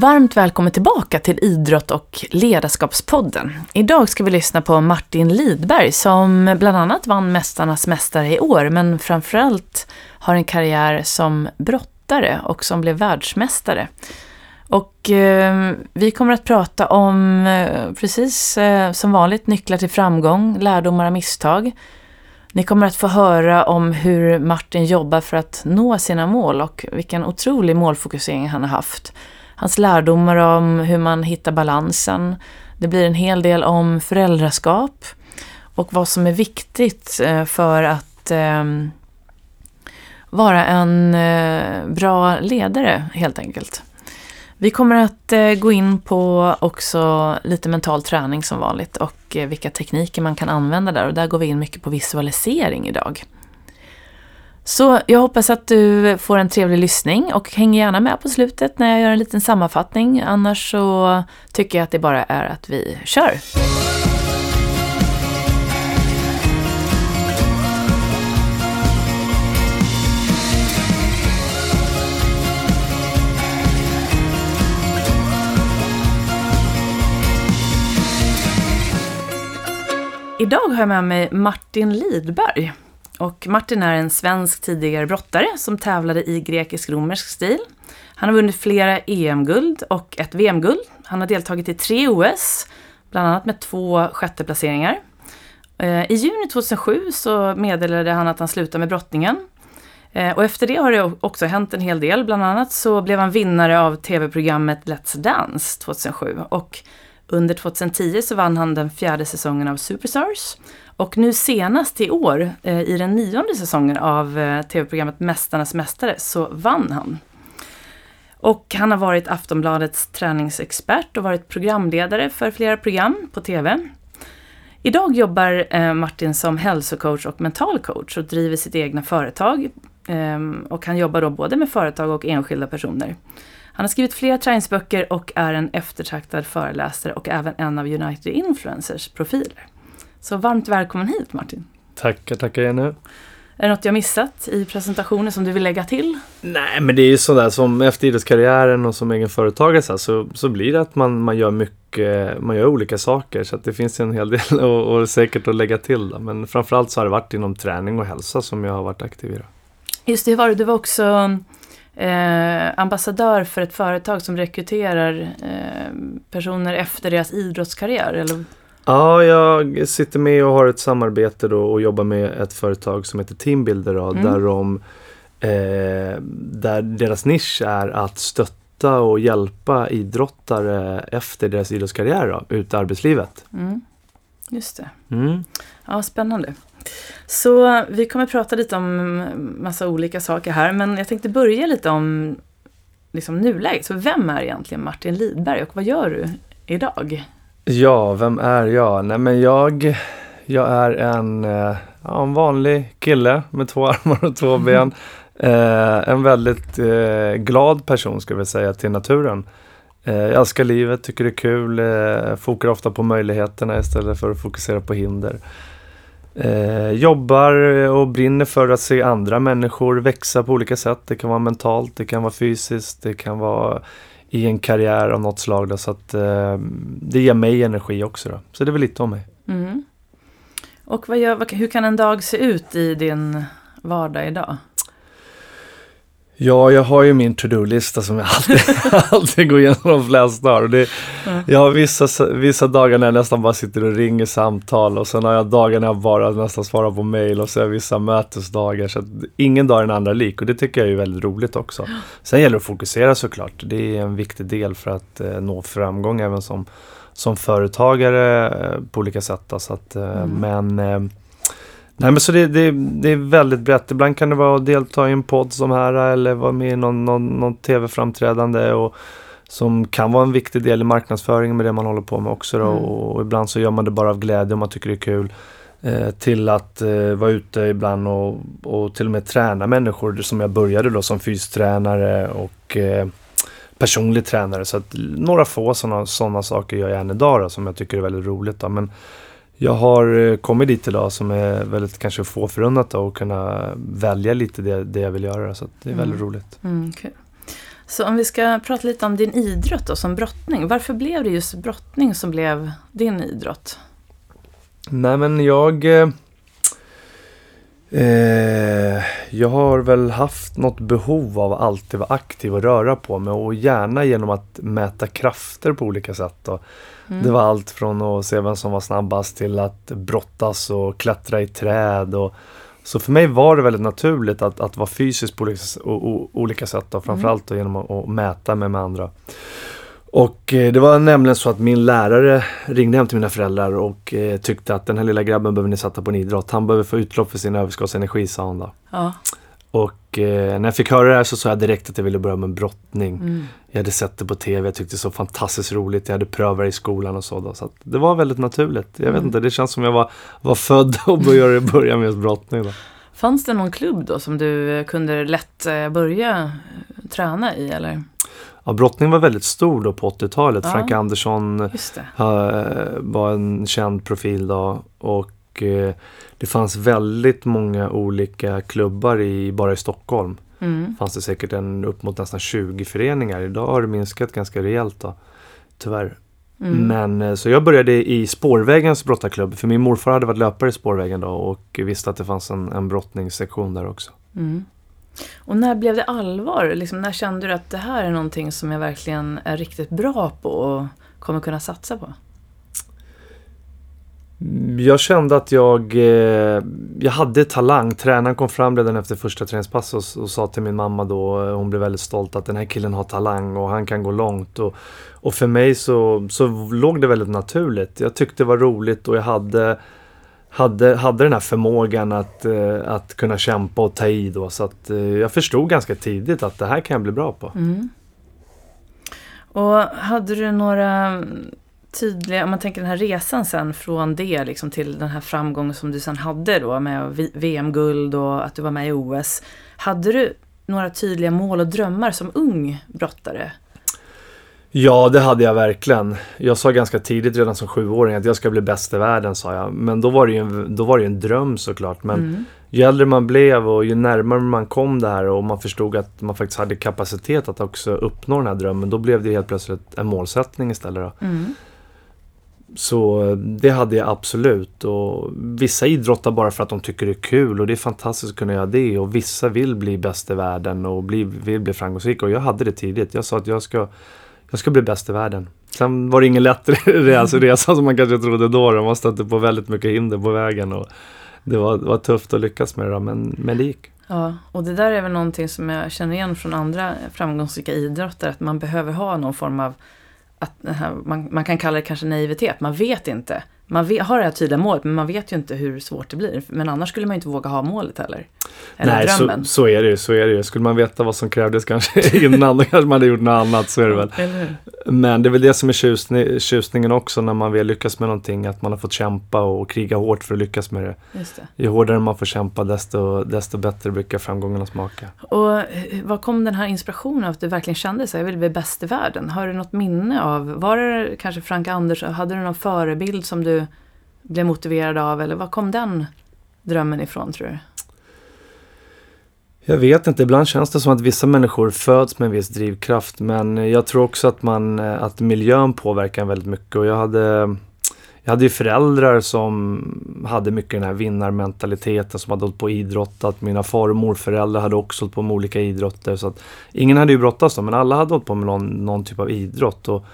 Varmt välkommen tillbaka till Idrott och ledarskapspodden. Idag ska vi lyssna på Martin Lidberg som bland annat vann Mästarnas mästare i år, men framförallt har en karriär som brottare och som blev världsmästare. Och eh, vi kommer att prata om, eh, precis eh, som vanligt, nycklar till framgång, lärdomar av misstag. Ni kommer att få höra om hur Martin jobbar för att nå sina mål och vilken otrolig målfokusering han har haft hans lärdomar om hur man hittar balansen. Det blir en hel del om föräldraskap och vad som är viktigt eh, för att eh, vara en eh, bra ledare helt enkelt. Vi kommer att gå in på också lite mental träning som vanligt och vilka tekniker man kan använda där och där går vi in mycket på visualisering idag. Så jag hoppas att du får en trevlig lyssning och häng gärna med på slutet när jag gör en liten sammanfattning. Annars så tycker jag att det bara är att vi kör. Idag har jag med mig Martin Lidberg. Och Martin är en svensk tidigare brottare som tävlade i grekisk-romersk stil. Han har vunnit flera EM-guld och ett VM-guld. Han har deltagit i tre OS, bland annat med två sjätteplaceringar. Eh, I juni 2007 så meddelade han att han slutade med brottningen. Eh, och efter det har det också hänt en hel del. Bland annat så blev han vinnare av tv-programmet Let's Dance 2007. Och under 2010 så vann han den fjärde säsongen av Superstars. Och nu senast i år, eh, i den nionde säsongen av eh, tv-programmet Mästarnas mästare, så vann han. Och han har varit Aftonbladets träningsexpert och varit programledare för flera program på tv. Idag jobbar eh, Martin som hälsocoach och mental coach och driver sitt egna företag. Ehm, och han jobbar då både med företag och enskilda personer. Han har skrivit flera träningsböcker och är en eftertraktad föreläsare och även en av United Influencers profiler. Så varmt välkommen hit Martin. Tackar, tackar Jenny. Är det något jag missat i presentationen som du vill lägga till? Nej, men det är ju sådär som efter idrottskarriären och som egen företagare så, så blir det att man, man gör mycket, man gör olika saker så att det finns en hel del och, och säkert att lägga till. Då. Men framförallt så har det varit inom träning och hälsa som jag har varit aktiv i. Då. Just det, var du var också eh, ambassadör för ett företag som rekryterar eh, personer efter deras idrottskarriär? Eller? Ja, jag sitter med och har ett samarbete då och jobbar med ett företag som heter Teambuilder då, mm. där, de, eh, där deras nisch är att stötta och hjälpa idrottare efter deras idrottskarriär då, ut i arbetslivet. Mm. Just det. Mm. Ja, spännande. Så vi kommer prata lite om massa olika saker här, men jag tänkte börja lite om liksom nuläget. Så vem är egentligen Martin Lidberg och vad gör du idag? Ja, vem är jag? Nej men jag, jag är en, eh, ja, en vanlig kille med två armar och två ben. Eh, en väldigt eh, glad person skulle jag säga till naturen. Eh, jag älskar livet, tycker det är kul, eh, fokar ofta på möjligheterna istället för att fokusera på hinder. Eh, jobbar och brinner för att se andra människor växa på olika sätt. Det kan vara mentalt, det kan vara fysiskt, det kan vara i en karriär av något slag. Då, så att eh, det ger mig energi också. Då. Så det är väl lite om mig. Mm. Och vad gör, hur kan en dag se ut i din vardag idag? Ja, jag har ju min to-do-lista som jag alltid, alltid går igenom de flesta dagar. Det, mm. Jag har vissa, vissa dagar när jag nästan bara sitter och ringer samtal och sen har jag dagar när jag bara nästan svarar på mail och så har jag vissa mötesdagar. Så att ingen dag är den andra lik och det tycker jag är väldigt roligt också. Sen gäller det att fokusera såklart. Det är en viktig del för att eh, nå framgång även som, som företagare eh, på olika sätt. Då, så att, eh, mm. Men eh, Nej men så det, det, det, är väldigt brett. Ibland kan det vara att delta i en podd som här eller vara med i någon, någon, någon tv-framträdande och som kan vara en viktig del i marknadsföringen med det man håller på med också. Mm. Och ibland så gör man det bara av glädje om man tycker det är kul. Eh, till att eh, vara ute ibland och, och till och med träna människor som jag började då som fystränare och eh, personlig tränare. Så att några få sådana såna saker gör jag än idag då, som jag tycker är väldigt roligt. Då. Men jag har eh, kommit dit idag som är väldigt kanske få förunnat att kunna välja lite det, det jag vill göra. Så det är väldigt mm. roligt. Mm, okay. Så om vi ska prata lite om din idrott då, som brottning. Varför blev det just brottning som blev din idrott? Nej men jag... Eh, jag har väl haft något behov av att alltid vara aktiv och röra på mig och gärna genom att mäta krafter på olika sätt. Mm. Det var allt från att se vem som var snabbast till att brottas och klättra i träd. Och, så för mig var det väldigt naturligt att, att vara fysisk på olika, o, o, olika sätt. Och framförallt mm. genom att, att mäta mig med andra. Och eh, det var nämligen så att min lärare ringde hem till mina föräldrar och eh, tyckte att den här lilla grabben behöver ni sätta på en idrott. Han behöver få utlopp för sin överskottsenergi, sa hon då. Ja. Och eh, när jag fick höra det här så sa jag direkt att jag ville börja med brottning. Mm. Jag hade sett det på TV, jag tyckte det så fantastiskt roligt. Jag hade prövat det i skolan och så. Då, så det var väldigt naturligt. Jag mm. vet inte, det känns som jag var, var född och började börja med brottning. Då. Fanns det någon klubb då som du kunde lätt börja träna i eller? Ja, brottning var väldigt stor då på 80-talet. Ja, Frank Andersson det. var en känd profil då. Och eh, det fanns väldigt många olika klubbar i, bara i Stockholm. Mm. fanns det säkert en, upp mot nästan 20 föreningar. Idag har det minskat ganska rejält då, tyvärr. Mm. Men eh, så jag började i Spårvägens brottarklubb. För min morfar hade varit löpare i Spårvägen då och visste att det fanns en, en brottningssektion där också. Mm. Och när blev det allvar? Liksom, när kände du att det här är någonting som jag verkligen är riktigt bra på och kommer kunna satsa på? Mm, jag kände att jag, eh, jag hade talang. Tränaren kom fram redan efter första träningspasset och, och, sa till min mamma då, eh, hon blev väldigt stolt, att den här killen har talang och han kan gå långt. Och, och för mig så, så låg det väldigt naturligt. Jag tyckte det var roligt och jag hade hade, hade den här förmågan att, eh, att kunna kämpa och ta i då. Så att eh, jag förstod ganska tidigt att det här kan jag bli bra på. Mm. Och hade du några tydliga, om man tänker den här resan sen från det liksom till den här framgången som du sen hade då med VM-guld och att du var med i OS. Hade du några tydliga mål och drömmar som ung brottare? Ja, det hade jag verkligen. Jag sa ganska tidigt, redan som sjuåring, att jag ska bli bäst i världen, sa jag. Men då var det ju en, då var det en dröm såklart. Men mm. ju äldre man blev och ju närmare man kom det här och man förstod att man faktiskt hade kapacitet att också uppnå den här drömmen, då blev det helt plötsligt en målsättning istället. Mm. Så det hade jag absolut. Och vissa idrottar bara för att de tycker det är kul och det är fantastiskt att kunna göra det. Och vissa vill bli bäst i världen och bli, vill bli framgångsrika. Och jag hade det tidigt. Jag sa att jag ska jag ska bli bäst i världen. Sen var det ingen lätt resa, resa som man kanske trodde då. Man stötte på väldigt mycket hinder på vägen. Och det var, var tufft att lyckas med det då, men, men det gick. Ja, och det där är väl någonting som jag känner igen från andra framgångsrika idrottare. Att man behöver ha någon form av, att man, man kan kalla det kanske naivitet. Man vet inte man vet, har det här tydliga målet men man vet ju inte hur svårt det blir. Men annars skulle man inte våga ha målet heller. Eller Nej, drömmen. Så, så är det ju. Så är det ju. Skulle man veta vad som krävdes kanske innan då kanske man hade gjort något annat. Så är det väl. Men det är väl det som är tjusning, tjusningen också när man väl lyckas med någonting. Att man har fått kämpa och kriga hårt för att lyckas med det. Det. Ju hårdare man får kämpa desto, desto bättre brukar framgångarna smaka. Och eh, var kom den här inspirationen av att du verkligen kände så jag vill bli bäst i världen? Har du något minne av, var det kanske Frank Anders, hade du någon förebild som du blev motiverad av? Eller var kom den drömmen ifrån tror du? Jag vet inte, ibland känns det som att vissa människor föds med en viss drivkraft men jag tror också att, man, eh, att miljön påverkar väldigt mycket och jag hade jag hade ju föräldrar som hade mycket den här vinnarmentaliteten som hade hållit på och idrottat. Mina far och morföräldrar hade också hållit på med olika idrotter. Så att ingen hade ju brottats då, men alla hade hållit på med någon, någon typ av idrott. Och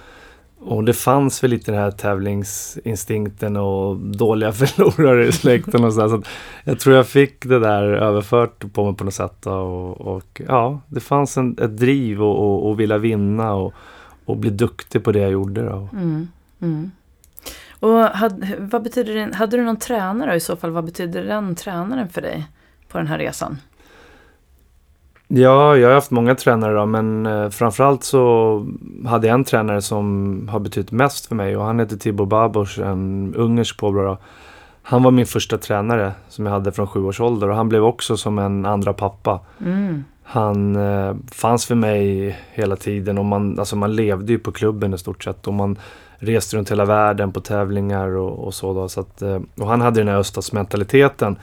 och det fanns väl lite den här tävlingsinstinkten och dåliga förlorare i släkten och så, så Jag tror jag fick det där överfört på mig på något sätt. Och, och ja, det fanns en, ett driv och, och, och vilja vinna och, och bli duktig på det jag gjorde. Då. Mm, mm. Och hade, vad betyder det, hade du någon tränare i så fall vad betyder den tränaren för dig på den här resan? Ja, jag har haft många tränare då, men eh, framförallt så hade jag en tränare som har betytt mest för mig och han heter Tibor Babos, en ungersk påbrå. Han var min första tränare som jag hade från sju års ålder och han blev också som en andra pappa. Mm. Han eh, fanns för mig hela tiden och man, alltså man levde ju på klubben i stort sett. Och man, reste runt hela världen på tävlingar och, och så. Då, så att, eh, och han hade den här öststatsmentaliteten.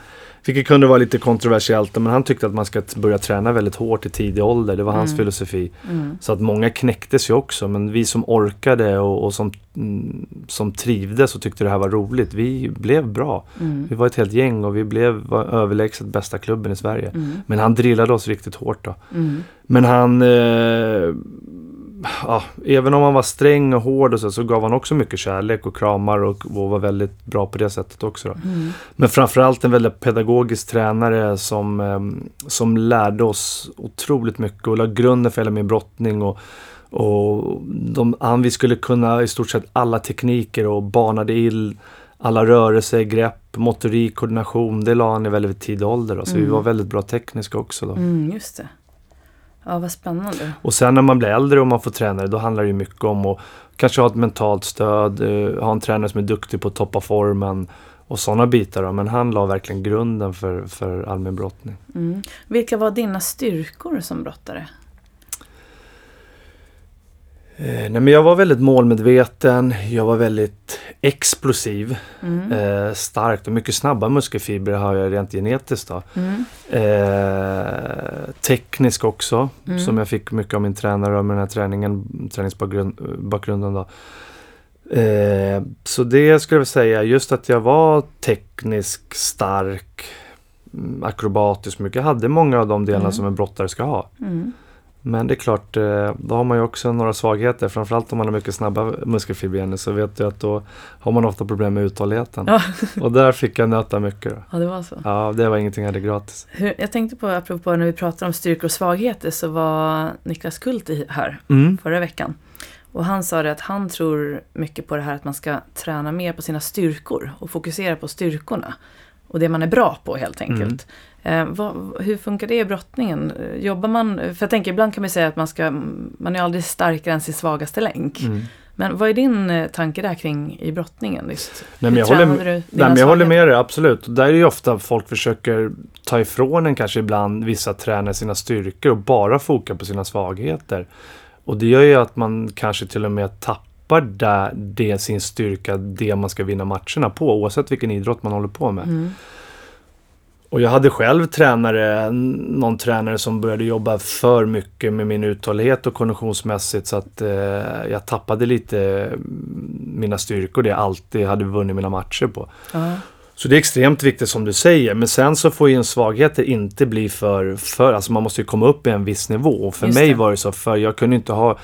Vilket kunde vara lite kontroversiellt, men han tyckte att man ska börja träna väldigt hårt i tidig ålder. Det var hans Mm. filosofi. Mm. Så att många knäcktes ju också, men vi som orkade och, och som, mm, som trivdes och tyckte det här var roligt, vi blev bra. Mm. Vi var ett helt gäng och vi blev överlägset bästa klubben i Sverige. Mm. Men han drillade oss riktigt hårt då. Mm. Men han, eh, ja, även om han var sträng och hård och så, så gav han också mycket kärlek och kramar och, och var väldigt bra på det sättet också. Mm. Men framförallt en väldigt pedagogisk tränare som, eh, som lärde oss otroligt mycket och la grunden för hela min brottning. Och, och de, han, vi skulle kunna i stort sett alla tekniker och banade in alla rörelser, grepp, motorik, koordination. Det la han i väldigt tidig ålder. Då, så vi Mm. var väldigt bra tekniska också. Då. Mm, just det. Ja, vad spännande. Och sen när man blir äldre och man får tränare, då handlar det ju mycket om att kanske ha ett mentalt stöd, eh, ha en tränare som är duktig på att toppa formen och sådana bitar. Då. Men han la verkligen grunden för, för allmän brottning. Mm. Vilka var dina styrkor som brottare? Eh, nej, men jag var väldigt målmedveten, jag var väldigt explosiv, Mm. eh, starkt och mycket snabba muskelfibrer har jag rent genetiskt. Då. Mm. Eh, teknisk också, Mm. som jag fick mycket av min tränare och med den här träningen, träningsbakgrunden. Då. Eh, så det skulle jag säga, just att jag var teknisk, stark, mm, akrobatisk mycket. Jag hade många av de delarna Mm. som en brottare ska ha. Mm. Men det är klart, eh, då har man ju också några svagheter. Framförallt om man har mycket snabba muskelfibrer så vet du att då har man ofta problem med uthålligheten. Ja. Och där fick jag nöta mycket. Då. ja, det var så. Ja, det var ingenting jag hade gratis. Hur, jag tänkte på, apropå när vi pratade om styrkor och svagheter, så var Niklas Kulti här Mm. förra veckan. Och han sa det att han tror mycket på det här att man ska träna mer på sina styrkor och fokusera på styrkorna. Och det man är bra på helt enkelt. Eh, vad, hur funkar det i brottningen? Jobbar man, för jag tänker ibland kan man säga att man ska, man är aldrig starkare än sin svagaste länk. Mm. Men vad är din eh, tanke där kring i brottningen? Just, Nej, men jag håller, du nej, men jag håller med dig, absolut. Där är ju ofta folk försöker ta ifrån en kanske ibland vissa tränare sina styrkor och bara foka på sina svagheter. Och det gör ju att man kanske till och med tappar där, det sin styrka, det man ska vinna matcherna på, oavsett vilken idrott man håller på med. Mm. Och jag hade själv tränare, någon tränare som började jobba för mycket med min uthållighet och konditionsmässigt så att eh, jag tappade lite mm, mina styrkor det jag alltid hade vunnit mina matcher på. Ja. Så det är extremt viktigt som du säger, men sen så får ju en svagheter inte bli för, för alltså man måste ju komma upp i en viss nivå. Och för Just mig det. var det så, för jag kunde inte ha,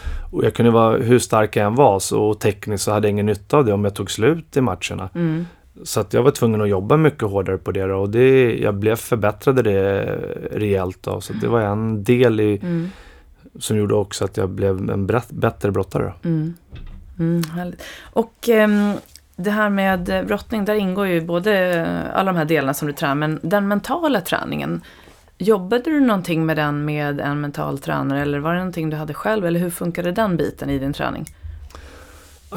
jag kunde vara hur stark jag än var så, och tekniskt så hade jag ingen nytta av det om jag tog slut i matcherna. Mm. Så att jag var tvungen att jobba mycket hårdare på det då, och det, jag blev förbättrade det rejält då. Så det var en del i, Mm. som gjorde också att jag blev en brett, bättre brottare. Mm. Mm. Och ehm, det här med brottning, där ingår ju både alla de här delarna som du tränar, men den mentala träningen. Jobbade du någonting med den med en mental tränare eller var det någonting du hade själv? Eller hur funkade den biten i din träning?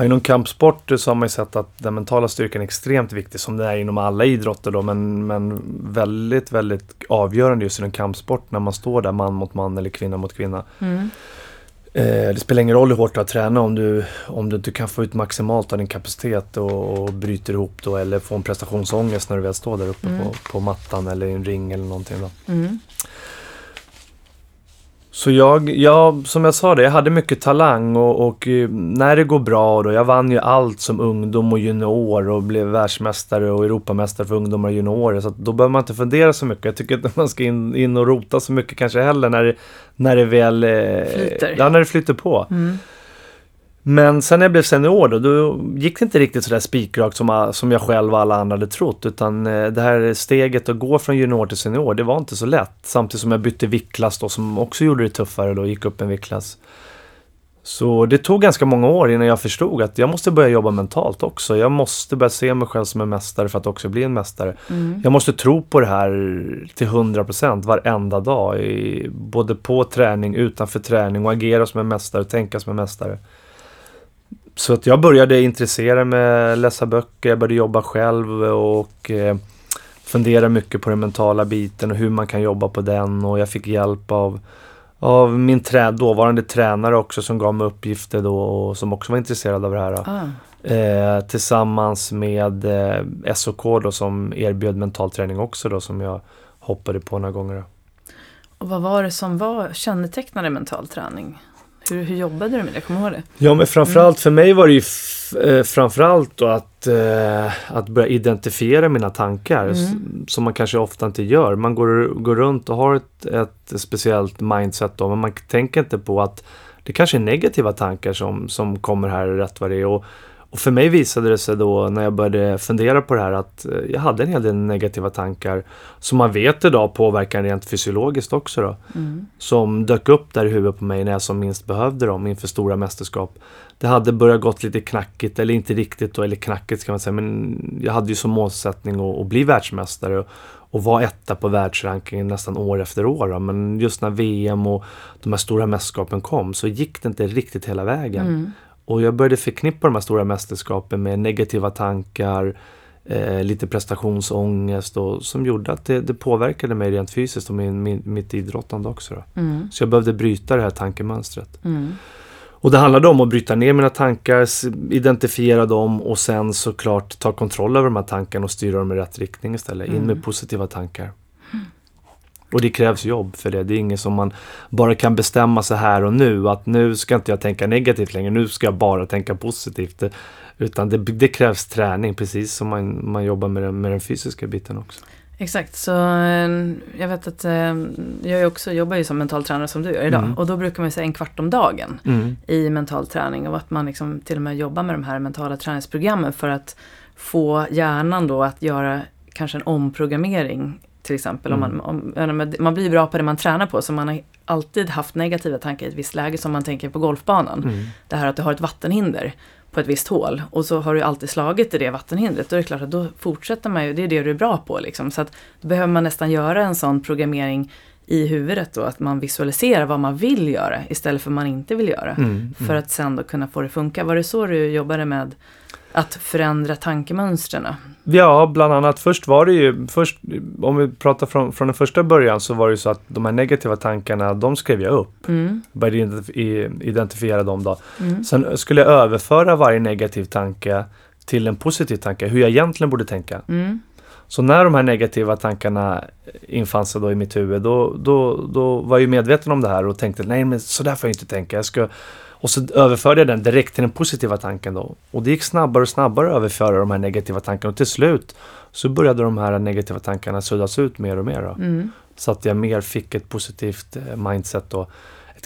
Inom kampsport så har man ju sett att den mentala styrkan är extremt viktig som det är inom alla idrotter då men, men väldigt, väldigt avgörande just inom kampsport när man står där man mot man eller kvinna mot kvinna. Mm. Eh, det spelar ingen roll hur hårt du har tränat om du, om du inte kan få ut maximalt av din kapacitet och, och bryter ihop då eller får en prestationsångest när du väl står där uppe Mm. på, på mattan eller i en ring eller någonting då. Mm. Så jag, jag, som jag sa det, jag hade mycket talang och, och eh, när det går bra då, jag vann ju allt som ungdom och junior och blev världsmästare och Europamästare för ungdomar och juniorer. Så då behöver man inte fundera så mycket. Jag tycker inte man ska in, in och rota så mycket kanske heller när det, när det väl... eh, Flyter. Ja, när det flyter på. Mm. Men sen när jag blev senior då, då gick det inte riktigt sådär spikrakt som, som jag själv och alla andra hade trott. Utan eh, det här steget att gå från junior till senior, det var inte så lätt. Samtidigt som jag bytte viktklass då, som också gjorde det tuffare då, gick upp en viktklass. Så det tog ganska många år innan jag förstod att jag måste börja jobba mentalt också. Jag måste börja se mig själv som en mästare för att också bli en mästare. Mm. Jag måste tro på det här till 100% varenda dag. I, både på träning, utanför träning och agera som en mästare, tänka som en mästare. Så att jag började intressera mig, läsa böcker, jag började jobba själv och eh, fundera mycket på den mentala biten och hur man kan jobba på den och jag fick hjälp av, av min trä, dåvarande tränare också som gav mig uppgifter då och som också var intresserad av det här. Ah. Eh, tillsammans med eh, SOK då som erbjöd mental träning också då som jag hoppade på några gånger. Då. Och vad var det som var kännetecknade mental träning? Hur, hur jobbade du med det? Kommer du ihåg det? Ja men framförallt för mig var det ju eh, framförallt då att, eh, att börja identifiera mina tankar Mm. som man kanske ofta inte gör. Man går, går runt och har ett, ett speciellt mindset då men man tänker inte på att det kanske är negativa tankar som, som kommer här rätt vad det är. Och, och för mig visade det sig då när jag började fundera på det här att eh, jag hade en hel del negativa tankar som man vet idag påverkar en rent fysiologiskt också då Mm. som dök upp där i huvudet på mig när jag som minst behövde dem inför stora mästerskap. Det hade börjat gått lite knackigt, eller inte riktigt då, eller knackigt ska man säga, men jag hade ju som målsättning att, att bli världsmästare och, och vara etta på världsrankingen nästan år efter år. Då. Men just när VM och de här stora mästerskapen kom så gick det inte riktigt hela vägen. Mm. Och jag började förknippa de här stora mästerskapen med negativa tankar, eh, lite prestationsångest och som gjorde att det, det påverkade mig rent fysiskt och min, min, mitt idrottande också. Mm. Så jag behövde bryta det här tankemönstret. Mm. Och det handlade om att bryta ner mina tankar, identifiera dem och sen såklart ta kontroll över de här tankarna och styra dem i rätt riktning istället. In Mm. med positiva tankar. Och det krävs jobb för det. Det är inget som man bara kan bestämma sig här och nu. Att nu ska inte jag tänka negativt längre. Nu ska jag bara tänka positivt. Utan det, det krävs träning precis som man, man jobbar med den, med den fysiska biten också. Exakt, så eh, jag vet att eh, jag också, jobbar ju som mental tränare som du gör idag. Mm. Och då brukar man ju säga en kvart om dagen Mm. i mental träning. Och att man liksom till och med jobbar med de här mentala träningsprogrammen för att få hjärnan då att göra kanske en omprogrammering. Till exempel om Mm. man, om, jag menar, man blir bra på det man tränar på. Så man har alltid haft negativa tankar i ett visst läge som man tänker på golfbanan. Mm. Det här att du har ett vattenhinder på ett visst hål och så har du alltid slagit i det vattenhindret. Då är det klart att då fortsätter man ju, det är det du är bra på liksom. Så att då behöver man nästan göra en sån programmering i huvudet då, att man visualiserar vad man vill göra istället för vad man inte vill göra. Mm. För att sen då kunna få det funka. Var det så du jobbade med att förändra tankemönstren? Ja, bland annat. Först var det ju, först, om vi pratar från, från den första början så var det ju så att de här negativa tankarna, de skrev jag upp. Mm, Började identif- identifiera dem då. mm, Sen skulle jag överföra varje negativ tanke till en positiv tanke, hur jag egentligen borde tänka. mm, Så när de här negativa tankarna infann sig då i mitt huvud, då, då, då var jag ju medveten om det här och tänkte nej men så där får jag inte tänka. Jag ska... Och så överförde jag den direkt till den positiva tanken då. Och det gick snabbare och snabbare att överföra de här negativa tankarna och till slut så började de här negativa tankarna suddas ut mer och mer. Då. mm, Så att jag mer fick ett positivt eh, mindset ett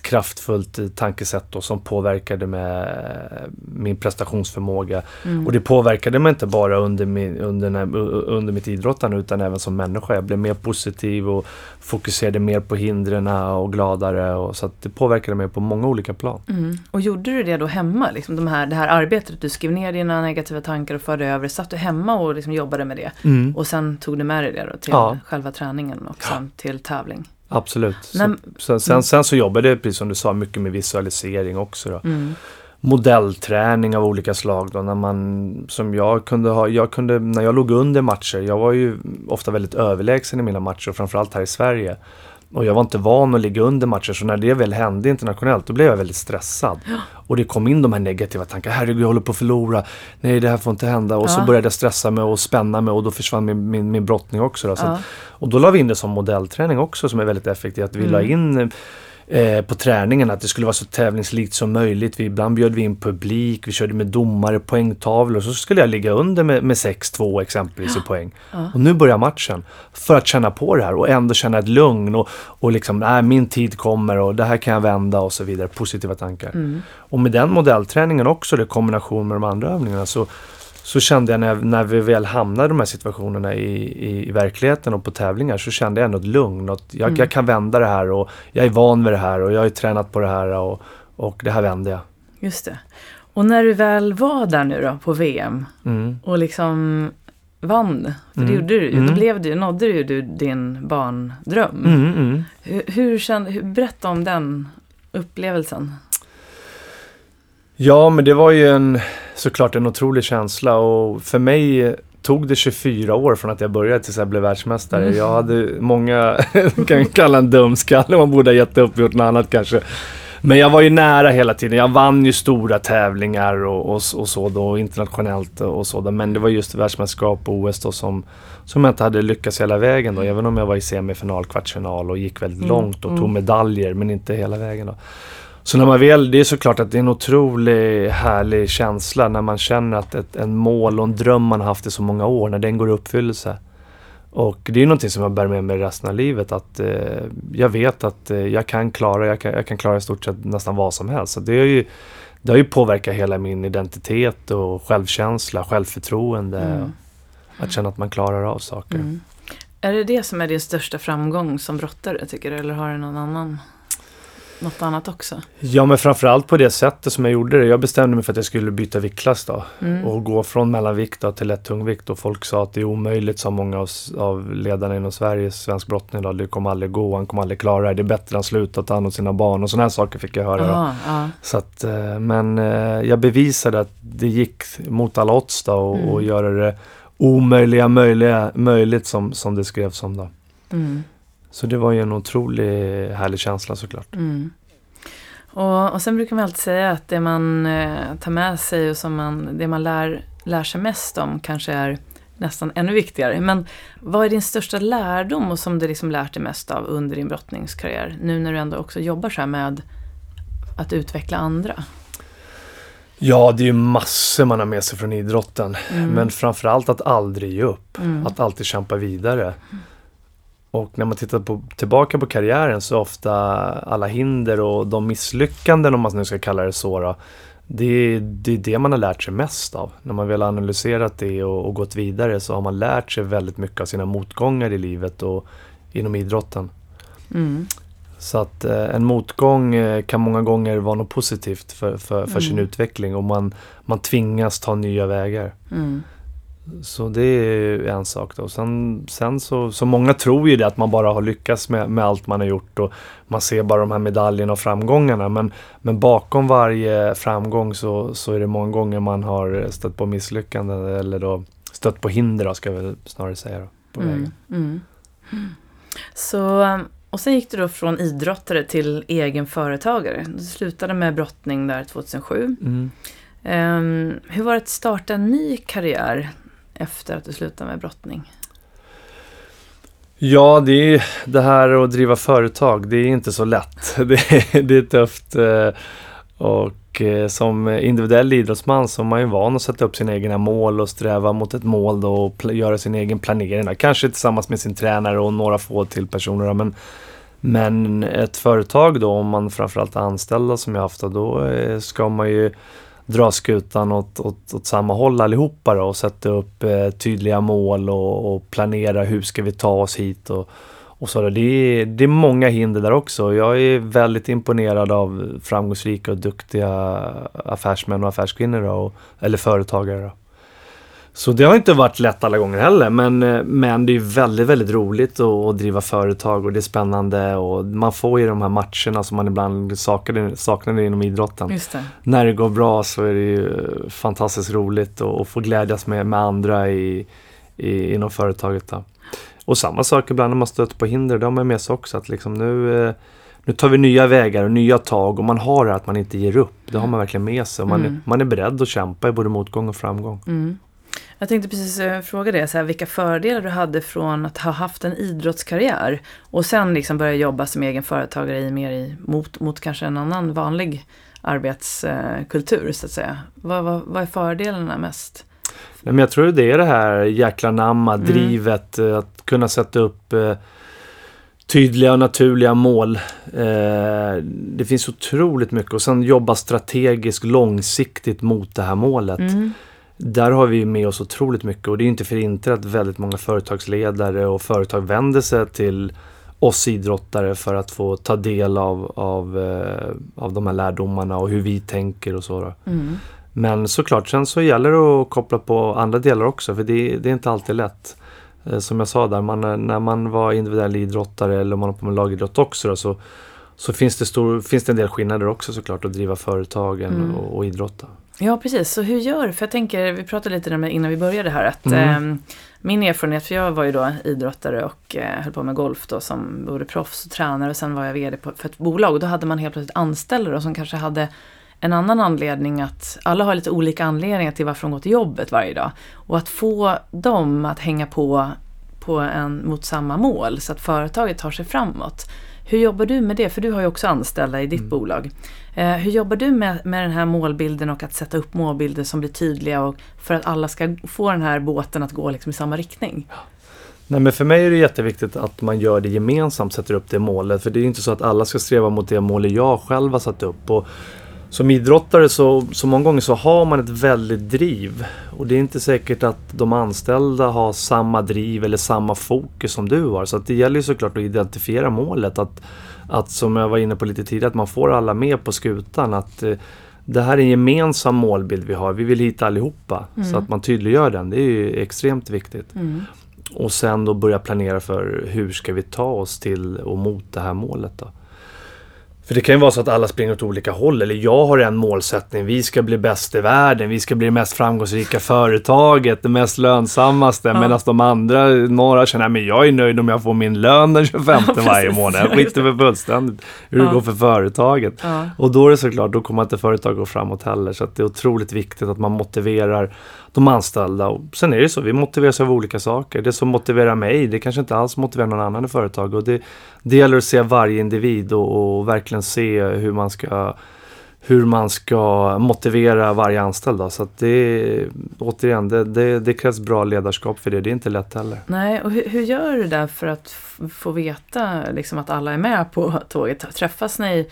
kraftfullt eh, tankesätt då, som påverkade med eh, min prestationsförmåga. mm. Och det påverkade mig inte bara under, min, under, under mitt idrottande utan även som människa. Jag blev mer positiv och fokuserade mer på hindren och gladare. Och, så det påverkade mig på många olika plan. Mm. Och gjorde du det då hemma? Liksom de här, det här arbetet, att du skrev ner dina negativa tankar och förde över. Satt du hemma och liksom jobbade med det? Och sen tog du med dig det till Ja. själva träningen och sen till tävling? Absolut. Men- så, sen, sen så jobbade jag, precis som du sa, mycket med visualisering också. Mm. modellträning av olika slag då när man som jag kunde ha, jag kunde när jag låg under matcher, jag var ju ofta väldigt överlägsen i mina matcher framförallt här i Sverige. Och jag var inte van att ligga under matcher så när det väl hände internationellt då blev jag väldigt stressad. Och det kom in de här negativa tankarna, herregud jag håller på att förlora, nej det här får inte hända. Och så Ja. började jag stressa mig och spänna mig och då försvann min, min, min brottning också. Då. Så Ja. att, och då la vi in det som modellträning också som är väldigt effektivt. Att vi Mm. la in eh, på träningen att det skulle vara så tävlingslikt som möjligt. Vi, ibland bjöd vi in publik, vi körde med domare, poängtavlor. Så skulle jag ligga under med, med 6-2 exempelvis i poäng. Ja. Och nu börjar matchen. För att känna på det här och ändå känna ett lugn och, och liksom, nej min tid kommer och det här kan jag vända och så vidare. Positiva tankar. Mm. Och med den modellträningen också, i kombination med de andra övningarna, så, så kände jag när, när vi väl hamnade i de här situationerna i, i, i verkligheten och på tävlingar så kände jag ändå ett lugn. Att jag, Mm. jag kan vända det här och jag är van vid det här och jag har ju tränat på det här och, och det här vänder jag. Just det. Och när du väl var där nu då på VM Mm. och liksom vann, för det Mm. gjorde du ju, Mm. då blev det, nådde ju du din barndröm. Mm, mm. Hur, hur, kände, hur, berätta om den upplevelsen. Ja, men det var ju en, såklart en otrolig känsla och för mig tog det 24 år från att jag började tills jag blev världsmästare. Mm. Jag hade många, kan kalla en dumskalle, man borde ha gett upp och gjort något annat kanske. Men jag var ju nära hela tiden. Jag vann ju stora tävlingar och, och, och så då, internationellt och så. Då. Men det var just världsmästerskap och OS då som, som jag inte hade lyckats hela vägen då. Även om jag var i semifinal, kvartsfinal och gick väldigt mm. långt och tog mm. medaljer men inte hela vägen då. Så när man väl, det är såklart att det är en otroligt härlig känsla när man känner att ett en mål och en dröm man haft i så många år, när den går i uppfyllelse. Och det är någonting som jag bär med mig resten av livet. Att eh, jag vet att eh, jag kan klara, jag kan, jag kan klara i stort sett nästan vad som helst. Så det, är ju, det har ju påverkat hela min identitet och självkänsla, självförtroende. Mm. Att känna att man klarar av saker. Mm. Är det det som är din största framgång som brottare tycker du? Eller har du någon annan? Något annat också? Ja, men framförallt på det sättet som jag gjorde det. Jag bestämde mig för att jag skulle byta viktklass då. Mm. Och gå från mellanvikt då, till lätt tungvikt. Och folk sa att det är omöjligt, sa många av, av ledarna inom Sveriges svensk brottning. Då. Det kommer aldrig gå, han kommer aldrig klara det. Det är bättre att han slutar ta hand om sina barn. Och sådana här saker fick jag höra. Aha, aha. Så att, eh, men eh, jag bevisade att det gick mot alla odds då, och, mm. och göra det omöjliga möjliga, möjligt som, som det skrevs om. Då. Mm. Så det var ju en otroligt härlig känsla såklart. Mm. Och, och sen brukar man alltid säga att det man eh, tar med sig och som man, det man lär, lär sig mest om kanske är nästan ännu viktigare. Men vad är din största lärdom och som du liksom lärt dig mest av under din brottningskarriär? Nu när du ändå också jobbar så här med att utveckla andra. Ja, det är ju massor man har med sig från idrotten. Mm. Men framförallt att aldrig ge upp. Mm. Att alltid kämpa vidare. Mm. Och när man tittar på, tillbaka på karriären så ofta alla hinder och de misslyckanden, om man nu ska kalla det så, då, det, är, det är det man har lärt sig mest av. När man väl har analyserat det och, och, gått vidare så har man lärt sig väldigt mycket av sina motgångar i livet och inom idrotten. Mm. Så att eh, en motgång eh, kan många gånger vara något positivt för, för, för mm. sin utveckling och man, man tvingas ta nya vägar. Mm. Så det är en sak då. Sen, sen så, så många tror ju det att man bara har lyckats med, med allt man har gjort och man ser bara de här medaljerna och framgångarna. Men, men bakom varje framgång så, så är det många gånger man har stött på misslyckanden eller då stött på hinder då, ska jag väl snarare säga. Då, på mm, vägen. Mm. Så, och sen gick du då från idrottare till egen företagare. Du slutade med brottning där 2007. Mm. Um, hur var det att starta en ny karriär efter att du slutade med brottning? Ja, det, är, det här att driva företag, det är inte så lätt. Det, är, det är tufft. Eh, och eh, som individuell idrottsman så är man ju van att sätta upp sina egna mål och sträva mot ett mål då och göra sin egen planering. Kanske tillsammans med sin tränare och några få till personer. Men, men ett företag då, om man framförallt är anställda som jag haft, då eh, ska man ju dra skutan åt, åt, åt samma håll allihopa då, och sätta upp eh, tydliga mål och, och, planera hur ska vi ta oss hit och, och så. Det är, det är många hinder där också. Jag är väldigt imponerad av framgångsrika och duktiga affärsmän och affärskvinnor då, och, eller företagare. Då. Så det har inte varit lätt alla gånger heller men, eh, men det är väldigt, väldigt roligt att, driva företag och det är spännande och man får ju de här matcherna som man ibland saknar, saknar inom idrotten. Det. När det går bra så är det ju fantastiskt roligt att få glädjas med, med andra i, i, inom företaget. Då. Och samma sak ibland när man stöter på hinder, det har man med sig också att liksom nu eh, nu tar vi nya vägar och nya tag och man har det att man inte ger upp. Det har man verkligen med sig. Man, mm. man är beredd att kämpa i både motgång och framgång. Mm. Jag tänkte precis eh, fråga dig, så här, vilka fördelar du hade från att ha haft en idrottskarriär och sen liksom börja jobba som egen företagare i mer i, mot, mot kanske en annan vanlig arbetskultur så att säga. Vad, vad, vad är fördelarna mest? Nej, men jag tror det är det här jäkla namma, mm. drivet, eh, att kunna sätta upp eh, tydliga och naturliga mål. Eh, det finns otroligt mycket och sen jobba strategiskt långsiktigt mot det här målet. Mm där har vi med oss otroligt mycket och det är inte för inte att väldigt många företagsledare och företag vänder sig till oss idrottare för att få ta del av, av, eh, av de här lärdomarna och hur vi tänker och så. Mm. Men såklart, sen så gäller det att koppla på andra delar också för det, det är inte alltid lätt. Eh, som jag sa där, man, när man var individuell idrottare eller om man har på med lagidrott också då, så, så finns, det stor, finns det en del skillnader också såklart att driva företagen mm. och, och idrotta. Ja, precis. Så hur gör? För jag tänker, vi pratade lite om det innan vi började här, att Mm. eh, min erfarenhet, för jag var ju då idrottare och eh, höll på med golf då som både proffs och tränare och sen var jag vd på, för ett bolag och då hade man helt plötsligt anställda då, som kanske hade en annan anledning att, alla har lite olika anledningar till varför de går till jobbet varje dag. Och att få dem att hänga på, på en, mot samma mål så att företaget tar sig framåt. Hur jobbar du med det? För du har ju också anställda i ditt Mm. bolag. Eh, hur jobbar du med, med den här målbilden och att sätta upp målbilder som blir tydliga och för att alla ska få den här båten att gå liksom i samma riktning? Nej men för mig är det jätteviktigt att man gör det gemensamt, sätter upp det målet. För det är inte så att alla ska sträva mot det målet jag själv har satt upp. Och som idrottare så, så många gånger så har man ett väldigt driv. Och det är inte säkert att de anställda har samma driv eller samma fokus som du har. Så det gäller ju såklart att identifiera målet. Att, att som jag var inne på lite tidigare, att man får alla med på skutan. Att eh, det här är en gemensam målbild vi har. Vi vill hit allihopa. Mm. Så att man tydliggör den. Det är ju extremt viktigt. Mm. Och sen då börja planera för hur ska vi ta oss till och mot det här målet då. För det kan ju vara så att alla springer åt olika håll. Eller jag har en målsättning. Vi ska bli bäst i världen. Vi ska bli det mest framgångsrika företaget. Det mest lönsammaste. Ja. Medan de andra, några känner att jag är nöjd om jag får min lön den 25 Ja, varje månad. Ja, Jag skiter för fullständigt hur Ja. det går för företaget. Ja. Och då är det såklart, då kommer inte företag gå framåt heller. Så att det är otroligt viktigt att man motiverar de anställda. Och sen är det så, vi motiveras av olika saker. Det som motiverar mig, det kanske inte alls motiverar någon annan i företaget. Och det, det gäller att se varje individ och, och verkligen se hur man ska hur man ska motivera varje anställd. Då. Så att det, återigen, det, det, det krävs bra ledarskap för det. Det är inte lätt heller. Nej, och hur, hur gör du där för att f- få veta liksom, att alla är med på tåget? Träffas ni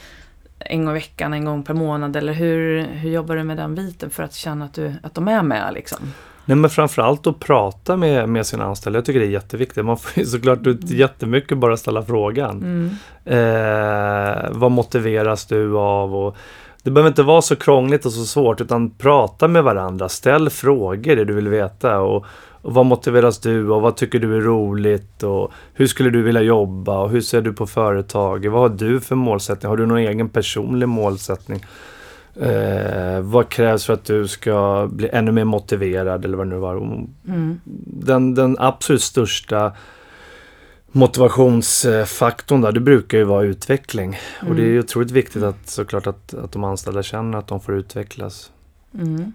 en gång i veckan, en gång per månad? Eller hur, hur jobbar du med den biten för att känna att, du, att de är med? Liksom? Nej men framförallt att prata med, med sina anställda. Jag tycker det är jätteviktigt. Man får ju såklart ut jättemycket bara ställa frågan. Mm. Eh, vad motiveras du av? Och det behöver inte vara så krångligt och så svårt utan prata med varandra. Ställ frågor det du vill veta. Och, och vad motiveras du och vad tycker du är roligt? Och hur skulle du vilja jobba? Och hur ser du på företaget? Vad har du för målsättning? Har du någon egen personlig målsättning? Eh, vad krävs för att du ska bli ännu mer motiverad eller vad det nu var? Mm. Den, den absolut största motivationsfaktorn där, det brukar ju vara utveckling. Och det är ju otroligt viktigt att såklart att, att de anställda känner att de får utvecklas. Mm.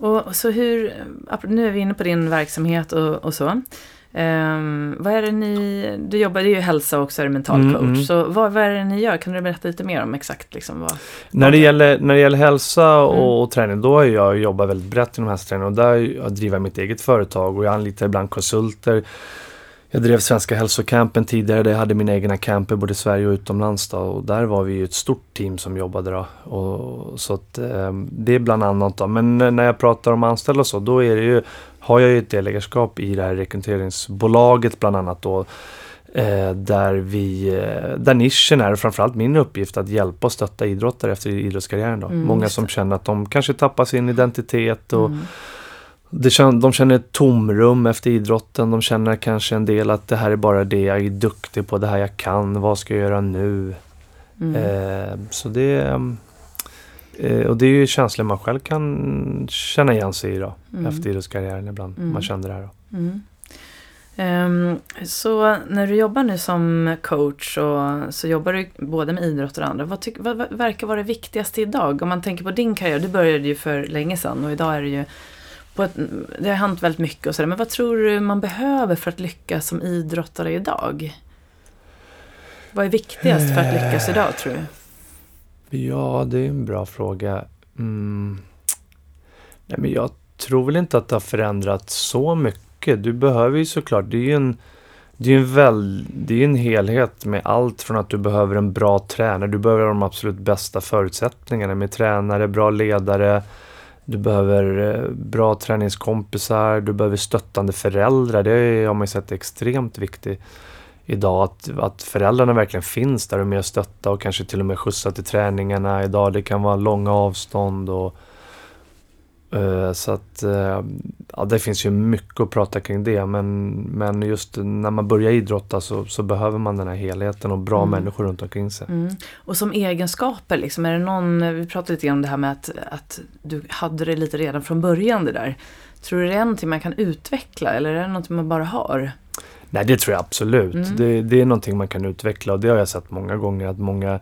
Och så hur, nu är vi inne på din verksamhet och, och så. Ehm, vad är det ni, du jobbar, ju hälsa och så är mental Mm, coach. mm. Så vad, vad är det ni gör? Kan du berätta lite mer om exakt liksom vad? När det, gäller, när det gäller hälsa och, Mm. och träning, då har jag jobbat väldigt brett inom hälsoträning och där jag driver jag mitt eget företag och jag anlitar ibland konsulter. Jag drev Svenska hälsocampen tidigare där jag hade mina egna camper både i Sverige och utomlands då, och där var vi ju ett stort team som jobbade då. Och, så att, eh, det är bland annat då. Men eh, när jag pratar om anställda och så, då är det ju, har jag ju ett delägarskap i det här rekryteringsbolaget bland annat då. Eh, där, vi, eh, där nischen är, framförallt min uppgift, att hjälpa och stötta idrottare efter idrottskarriären. Då. Mm, Många som känner att de kanske tappar sin identitet och Mm. De känner ett tomrum efter idrotten. De känner kanske en del att det här är bara det jag är duktig på, det här jag kan, vad ska jag göra nu? Mm. Eh, så det eh, och det är ju känslor man själv kan känna igen sig i då, Mm. efter idrottskarriären ibland. Mm. Man känner det här då. Mm. Ehm, så när du jobbar nu som coach och, så jobbar du både med idrott och andra. Vad, tyck, vad, vad verkar vara det viktigaste idag? Om man tänker på din karriär, du började ju för länge sedan och idag är det ju på ett, det har hänt väldigt mycket och sådär. Men vad tror du man behöver för att lyckas som idrottare idag? Vad är viktigast för att lyckas idag tror du? Ja, det är en bra fråga. Mm. Nej, men jag tror väl inte att det har förändrats så mycket. Du behöver ju såklart, det är ju en, det är en, väl, det är en helhet med allt från att du behöver en bra tränare, du behöver de absolut bästa förutsättningarna med tränare, bra ledare, du behöver eh, bra träningskompisar, du behöver stöttande föräldrar. Det har man ju sett är extremt viktigt idag. Att, att föräldrarna verkligen finns där och är med och stötta och kanske till och med skjutsa till träningarna idag. Det kan vara långa avstånd och så att eh, ja, det finns ju mycket att prata kring det men, men just när man börjar idrotta så, så behöver man den här helheten och bra Mm. människor runt omkring sig. Mm. Och som egenskaper, liksom, är det någon, vi pratade lite om det här med att, att du hade det lite redan från början det där. Tror du det är någonting man kan utveckla eller är det någonting man bara har? Nej det tror jag absolut. Mm. Det, det är någonting man kan utveckla och det har jag sett många gånger att många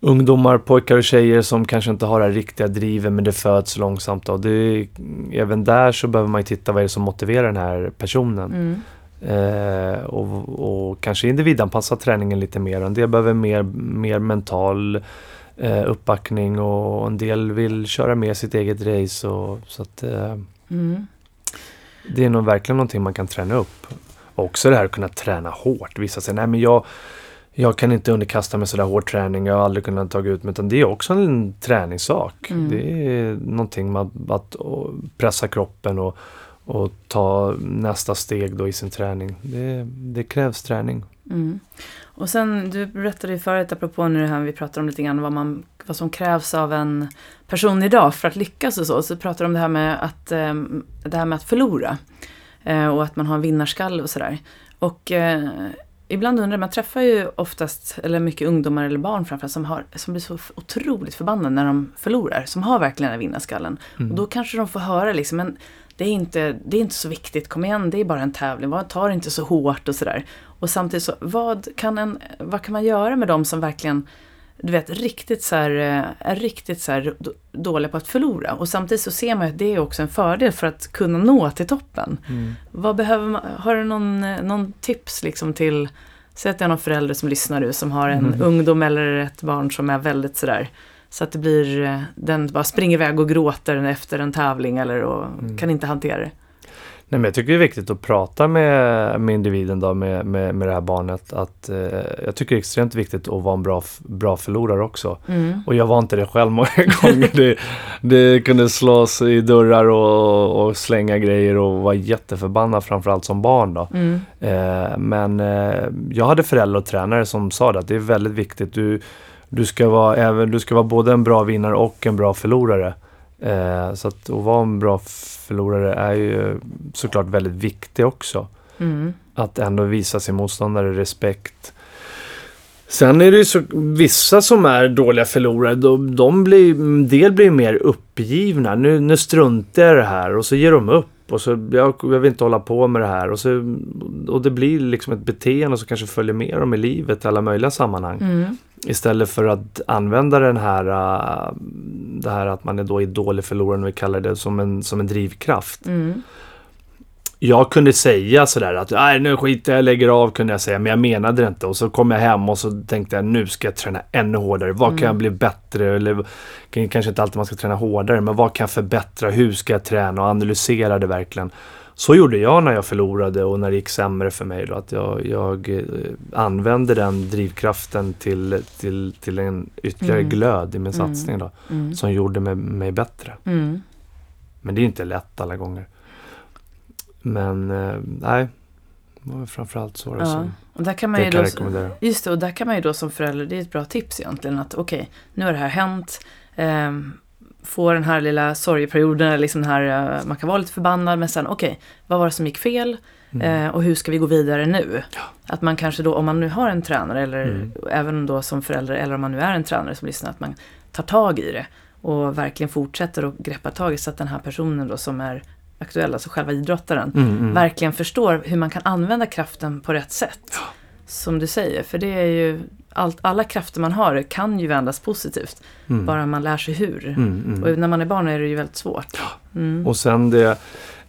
ungdomar, pojkar och tjejer som kanske inte har det här riktiga drivet men det föds långsamt och det, även där så behöver man ju titta vad är det som motiverar den här personen. Mm. Eh, och, och kanske individanpassa träningen lite mer. En del behöver mer, mer mental eh, uppbackning och en del vill köra med sitt eget race. Och, så att, eh, Mm. det är nog verkligen någonting man kan träna upp. Och också det här att kunna träna hårt. Vissa säger, nej men jag, jag kan inte underkasta mig sådär hård träning, jag har aldrig kunnat ta ut mig. Utan det är också en träningssak. Mm. Det är någonting med att, pressa kroppen och, och ta nästa steg då i sin träning. Det, det krävs träning. Mm. Och sen, du berättade ju förut, apropå nu det här vi pratar om lite grann vad, man, vad som krävs av en person idag för att lyckas och så. Så pratar du om det här med att, eh, det här med att förlora. Eh, och att man har en vinnarskalle och sådär. Och eh, ibland undrar man träffar ju oftast, eller mycket ungdomar eller barn framförallt, som, har, som blir så otroligt förbannade när de förlorar. Som har verkligen den här vinnarskallen. Mm. Och då kanske de får höra liksom, men det är, inte, det är inte så viktigt, kom igen, det är bara en tävling, ta det inte så hårt och sådär. Och samtidigt så, vad kan, en, vad kan man göra med de som verkligen, du vet, riktigt så här, eh, är riktigt så här dåliga på att förlora. Och samtidigt så ser man att det är också en fördel för att kunna nå till toppen. Mm. Vad behöver man, har du någon, eh, någon tips liksom till, säg att det är någon förälder som lyssnar nu som har en Mm. ungdom eller ett barn som är väldigt sådär, så att det blir, eh, den bara springer iväg och gråter efter en tävling eller och Mm. kan inte hantera det. Nej, men jag tycker det är viktigt att prata med, med individen då, med, med, med det här barnet. Att, eh, jag tycker det är extremt viktigt att vara en bra, bra förlorare också. Mm. Och jag var inte det själv många gånger. Det, det kunde slås i dörrar och, och slänga grejer och vara jätteförbannad framförallt som barn då. Mm. Eh, men eh, jag hade föräldrar och tränare som sa det att det är väldigt viktigt. Du, du, ska vara, även, du ska vara både en bra vinnare och en bra förlorare. Eh, så att, att vara en bra förlorare är ju såklart väldigt viktigt också. Mm. Att ändå visa sin motståndare respekt. Sen är det ju så, vissa som är dåliga förlorare, de, de blir, del blir mer uppgivna. Nu, nu struntar jag i det här och så ger de upp. Och så, jag, jag vill inte hålla på med det här. Och, så, och det blir liksom ett beteende som kanske följer med dem i livet i alla möjliga sammanhang. Mm. Istället för att använda den här, äh, det här att man är då i dålig förlorare, vi kallar det, som en, som en drivkraft. Mm. Jag kunde säga sådär att nej nu skiter jag, lägger av kunde jag säga, men jag menade det inte. Och så kom jag hem och så tänkte jag nu ska jag träna ännu hårdare. Vad kan Mm. jag bli bättre? Eller kan- kanske inte alltid man ska träna hårdare, men vad kan jag förbättra? Hur ska jag träna? Och analysera det verkligen. Så gjorde jag när jag förlorade och när det gick sämre för mig. Då, att jag, jag eh, använde den drivkraften till, till, till en ytterligare Mm. glöd i min Mm. satsning då, Mm. som gjorde mig, mig bättre. Mm. Men det är inte lätt alla gånger. Men eh, nej, det var framförallt så det Ja. som Och där kan man ju kan då, rekommendera. just det, och där kan man ju då som förälder, det är ett bra tips egentligen, att okej, nu har det här hänt, ehm, få den här lilla sorgeperioden, eller liksom den här, eh, man kan vara lite förbannad, men sen okej, vad var det som gick fel? Mm. Eh, och hur ska vi gå vidare nu? Att man kanske då, om man nu har en tränare eller Mm. även då som förälder eller om man nu är en tränare som lyssnar, att man tar tag i det och verkligen fortsätter att greppa tag i så att den här personen då som är aktuell, alltså själva idrottaren, Mm, mm. verkligen förstår hur man kan använda kraften på rätt sätt. Som du säger, för det är ju allt, alla krafter man har kan ju vändas positivt, Mm. bara man lär sig hur. Mm, mm. Och när man är barn är det ju väldigt svårt. Mm. Och sen det,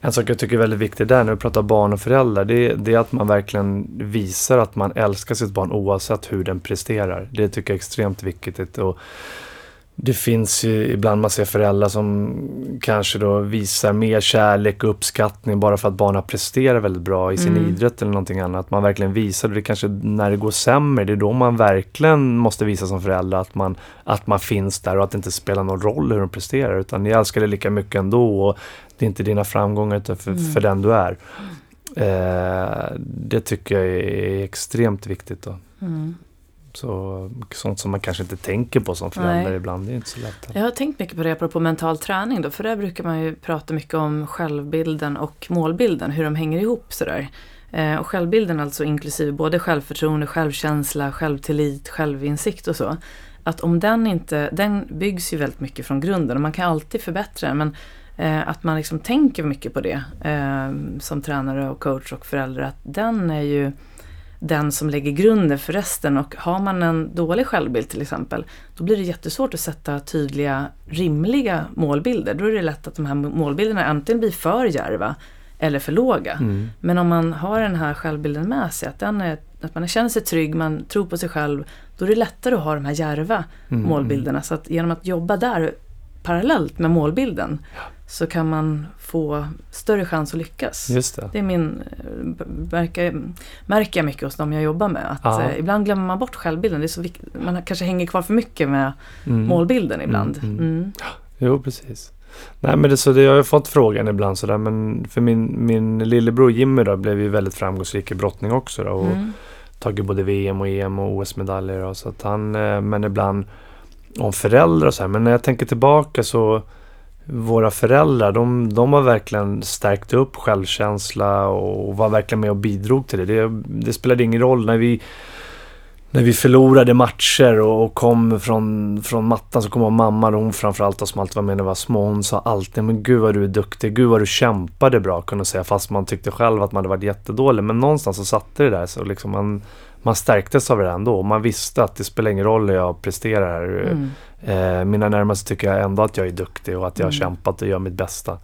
en sak jag tycker är väldigt viktig där när vi pratar barn och föräldrar, det, det är att man verkligen visar att man älskar sitt barn oavsett hur den presterar. Det tycker jag är extremt viktigt. Och det finns ju ibland man ser föräldrar som kanske då visar mer kärlek och uppskattning bara för att barnen presterar väldigt bra i sin Mm. idrott eller någonting annat. Man verkligen visar det. kanske när det går sämre, det är då man verkligen måste visa som förälder att man, att man finns där och att det inte spelar någon roll hur de presterar. Utan jag älskar det lika mycket ändå och det är inte dina framgångar utan för, Mm. för den du är. Eh, det tycker jag är extremt viktigt. Då. Mm. Så sånt som man kanske inte tänker på som förälder Nej. ibland, det är inte så lätt. Jag har tänkt mycket på det apropå mental träning då, för där brukar man ju prata mycket om självbilden och målbilden, hur de hänger ihop sådär. Eh, och självbilden alltså inklusive både självförtroende, självkänsla, självtillit, självinsikt och så. Att om den inte, den byggs ju väldigt mycket från grunden och man kan alltid förbättra den. Men eh, att man liksom tänker mycket på det eh, som tränare och coach och förälder. Att den är ju den som lägger grunden för resten. Och har man en dålig självbild till exempel, då blir det jättesvårt att sätta tydliga, rimliga målbilder. Då är det lätt att de här målbilderna antingen blir för djärva eller för låga. Mm. Men om man har den här självbilden med sig, att, är, att man känner sig trygg, man tror på sig själv, då är det lättare att ha de här djärva mm. målbilderna. Så att genom att jobba där parallellt med målbilden ja. Så kan man få större chans att lyckas. Just det. det är min, märker, märker jag mycket hos dem jag jobbar med. Att eh, ibland glömmer man bort självbilden. Det är så vikt, man kanske hänger kvar för mycket med mm. målbilden ibland. Mm, mm. mm. Jo, precis. Nej men det, så det, jag har fått frågan ibland sådär men för min, min lillebror Jimmy då blev ju väldigt framgångsrik i brottning också då, och mm. tagit både VM och EM och OS-medaljer så att han, eh, men ibland om föräldrar och så här, men när jag tänker tillbaka så våra föräldrar, de, de har verkligen stärkt upp självkänsla och var verkligen med och bidrog till det. Det, det spelade ingen roll när vi när vi förlorade matcher och, och, kom från, från mattan så kom mamma, hon framförallt som alltid var med när vi var små, hon sa alltid men gud vad du är duktig, gud vad du kämpade bra kunde säga fast man tyckte själv att man hade varit jättedålig. Men någonstans så satte det där så liksom man, man stärktes av det ändå och man visste att det spelar ingen roll hur jag presterar. Mm. Eh, mina närmaste tycker jag ändå att jag är duktig och att jag har mm. kämpat och gör mitt bästa.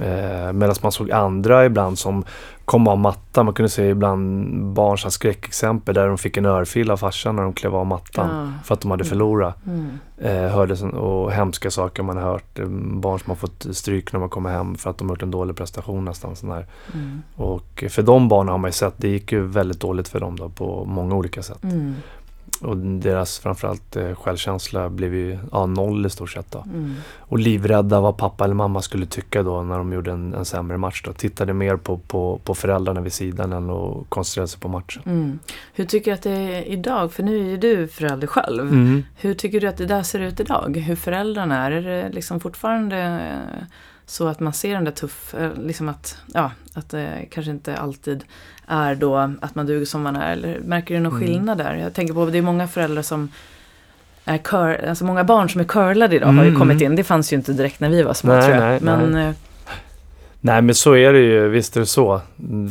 Eh, Medan man såg andra ibland som kom av mattan. Man kunde se ibland barn som skräckexempel där de fick en örfil av farsan när de klev av mattan. Ja. För att de hade mm. förlorat. Mm. Eh, hörde och hemska saker man har hört. Eh, barn som har fått stryk när man kommer hem för att de har gjort en dålig prestation nästan. Sån mm. Och för de barnen har man ju sett, det gick ju väldigt dåligt för dem då på många olika sätt. Mm. Och deras framförallt eh, självkänsla blev ju ja, noll i stort sett. Mm. Och livrädda vad pappa eller mamma skulle tycka då när de gjorde en, en sämre match. Då. Tittade mer på, på, på föräldrarna vid sidan än att koncentrera sig på matchen. Mm. Hur tycker du att det är idag? För nu är ju du förälder själv. Mm. Hur tycker du att det där ser ut idag? Hur föräldrarna är? Är det liksom fortfarande så att man ser den där tuff, eh, liksom att, ja, att det kanske inte alltid är då att man duger som man är. Eller märker du någon mm. skillnad där? Jag tänker på, det är många föräldrar som är cur, alltså många barn som är curlade idag mm. har ju mm. kommit in. Det fanns ju inte direkt när vi var små nej, tror jag. Nej, men, nej. Eh, nej men så är det ju, visst är det så.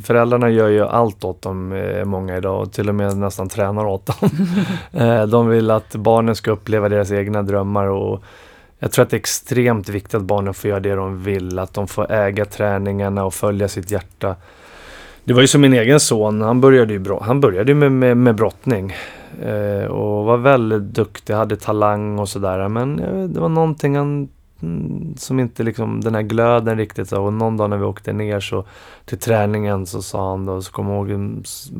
Föräldrarna gör ju allt åt dem, eh, många idag och till och med nästan tränar åt dem. De vill att barnen ska uppleva deras egna drömmar och jag tror att det är extremt viktigt att barnen får göra det de vill, att de får äga träningarna och följa sitt hjärta. Det var ju som min egen son, han började ju, han började med, med, med brottning. Eh, och var väldigt duktig, hade talang och sådär. Men eh, det var någonting han, mm, som inte liksom, den här glöden riktigt. Och någon dag när vi åkte ner så till träningen så sa han då, så kom jag ihåg,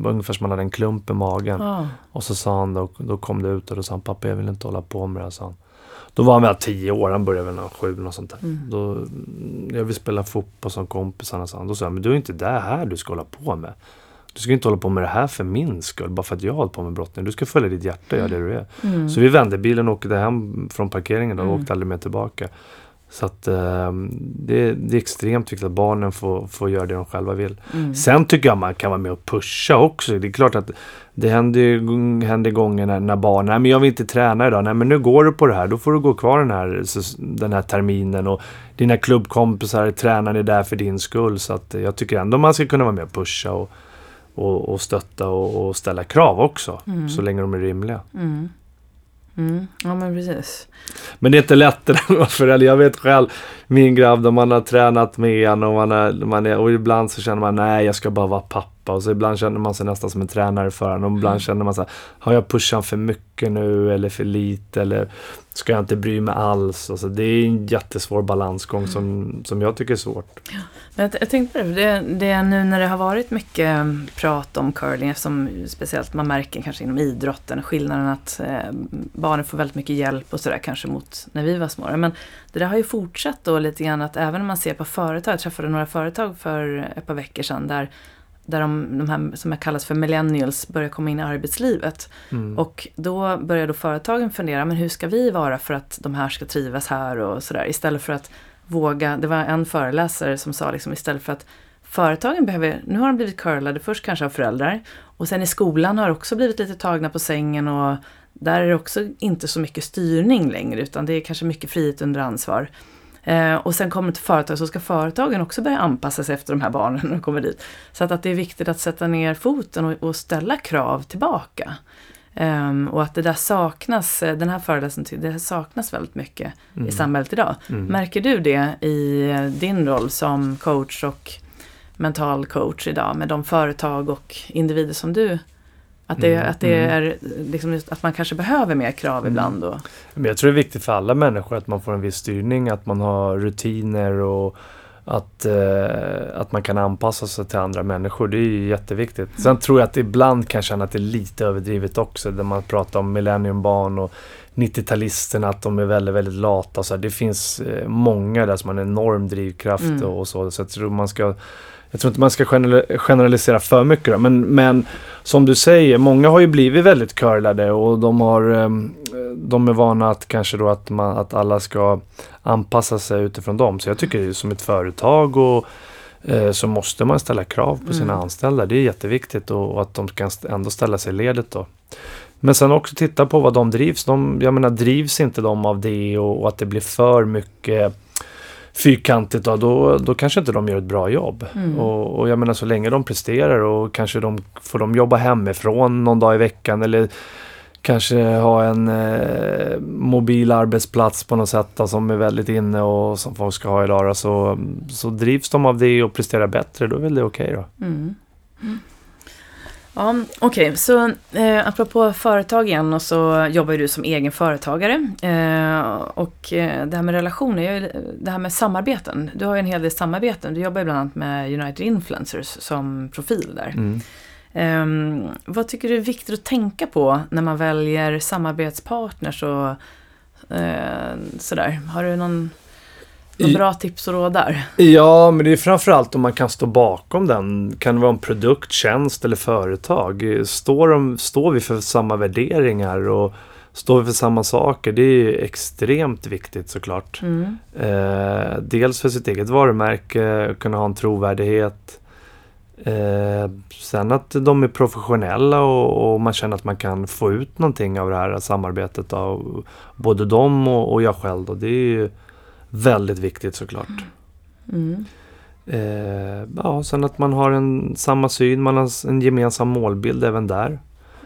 ungefär som han hade en klump i magen. Ah. Och så sa han då, då kom det ut och då sa han, pappa jag vill inte hålla på med det, sa han. Då var han väl tio år, han började väl när sju och sånt där. Mm. Då, jag vill spela fotboll som kompisarna sa Då sa jag, men du är inte det här du ska hålla på med. Du ska inte hålla på med det här för min skull, bara för att jag håller på med brottning. Du ska följa ditt hjärta och göra det du är. Mm. Så vi vände bilen och åkte hem från parkeringen och mm. åkte aldrig mer tillbaka. Så att eh, det, det, är extremt viktigt att barnen får, får göra det de själva vill. Mm. Sen tycker jag man kan vara med och pusha också. Det är klart att det händer, händer gånger när, när barn, nej men jag vill inte träna idag, nej men nu går du på det här, då får du gå kvar den här, den här terminen och dina klubbkompisar tränar är där för din skull. Så att jag tycker ändå man ska kunna vara med och pusha och, och, och stötta och, och ställa krav också, mm. så länge de är rimliga. Mm. Mm. Ja men precis. Men det är inte lätt att vara förälder. Jag vet själv, min grabb, då man har tränat med en och, man är, man är, och ibland så känner man nej jag ska bara vara pappa. Och så ibland känner man sig nästan som en tränare för honom. Och ibland mm. känner man så här, har jag pushat för mycket nu eller för lite? Eller ska jag inte bry mig alls? Alltså, det är en jättesvår balansgång mm. som, som jag tycker är svårt. Ja. Jag, jag tänkte på det, det, nu när det har varit mycket prat om curling, eftersom speciellt man märker kanske inom idrotten skillnaden att eh, barnen får väldigt mycket hjälp och sådär kanske mot när vi var små. Men det där har ju fortsatt då lite grann att även om man ser på företag, jag träffade några företag för ett par veckor sedan där där de, de här som kallas för millennials börjar komma in i arbetslivet. Mm. Och då börjar då företagen fundera, men hur ska vi vara för att de här ska trivas här och sådär. Istället för att våga, det var en föreläsare som sa liksom istället för att företagen behöver, nu har de blivit curlade först kanske av föräldrar och sen i skolan har också blivit lite tagna på sängen och där är det också inte så mycket styrning längre utan det är kanske mycket frihet under ansvar. Eh, och sen kommer det till företag så ska företagen också börja anpassa sig efter de här barnen när de kommer dit. Så att, att det är viktigt att sätta ner foten och, och ställa krav tillbaka. Um, och att det där saknas, eh, den här föreläsningen, det saknas väldigt mycket Mm. i samhället idag. Mm. Märker du det i eh, din roll som coach och mental coach idag med de företag och individer som du att det, Mm, att det mm. är liksom att man kanske behöver mer krav Mm. ibland då? Men jag tror det är viktigt för alla människor att man får en viss styrning, att man har rutiner och att, eh, att man kan anpassa sig till andra människor. Det är ju jätteviktigt. Sen tror jag att ibland kan jag känna att det är lite överdrivet också. Där man pratar om millenniumbarn och 90-talisterna, att de är väldigt, väldigt lata. Så det finns eh, många där som har en enorm drivkraft Mm. och, och så. Så jag tror man ska jag tror inte man ska general- generalisera för mycket då, men, men som du säger, många har ju blivit väldigt curlade och de har ehm, de är vana att kanske då att, man, att alla ska anpassa sig utifrån dem. Så jag tycker det är som ett företag och eh, så måste man ställa krav på sina Mm. anställda. Det är jätteviktigt och, att de kan ändå ställa sig i ledet då. Men sen också titta på vad de drivs. De, jag menar drivs inte de av det och, och att det blir för mycket fyrkantigt då, då, då kanske inte de gör ett bra jobb. Mm. Och, och jag menar så länge de presterar och kanske de får de jobba hemifrån någon dag i veckan eller kanske ha en eh, mobil arbetsplats på något sätt då, som är väldigt inne och som folk ska ha idag då, så, så drivs de av det och presterar bättre, då är väl det okej då. Mm. Ja, okej, så eh, apropå företag igen och så jobbar ju du som egen företagare. Eh, och eh, det här med relationer, det här med samarbeten. Du har ju en hel del samarbeten. Du jobbar ju bland annat med United Influencers som profil där. Mm. Ehm, vad tycker du är viktigt att tänka på när man väljer samarbetspartners och eh, sådär? Har du någon, någon I- bra tips och råd där? Ja, men det är framförallt om man kan stå bakom den. Kan det vara en produkt, tjänst eller företag? Står, de, står vi för samma värderingar och står vi för samma saker? Det är extremt viktigt såklart. Mm. Eh, dels för sitt eget varumärke, kunna ha en trovärdighet. Eh, sen att de är professionella och, och man känner att man kan få ut någonting av det här samarbetet. Då. Både de och, och jag själv. Då. Det är ju väldigt viktigt såklart. Mm. Eh, ja, sen att man har en samma syn, man har en gemensam målbild även där.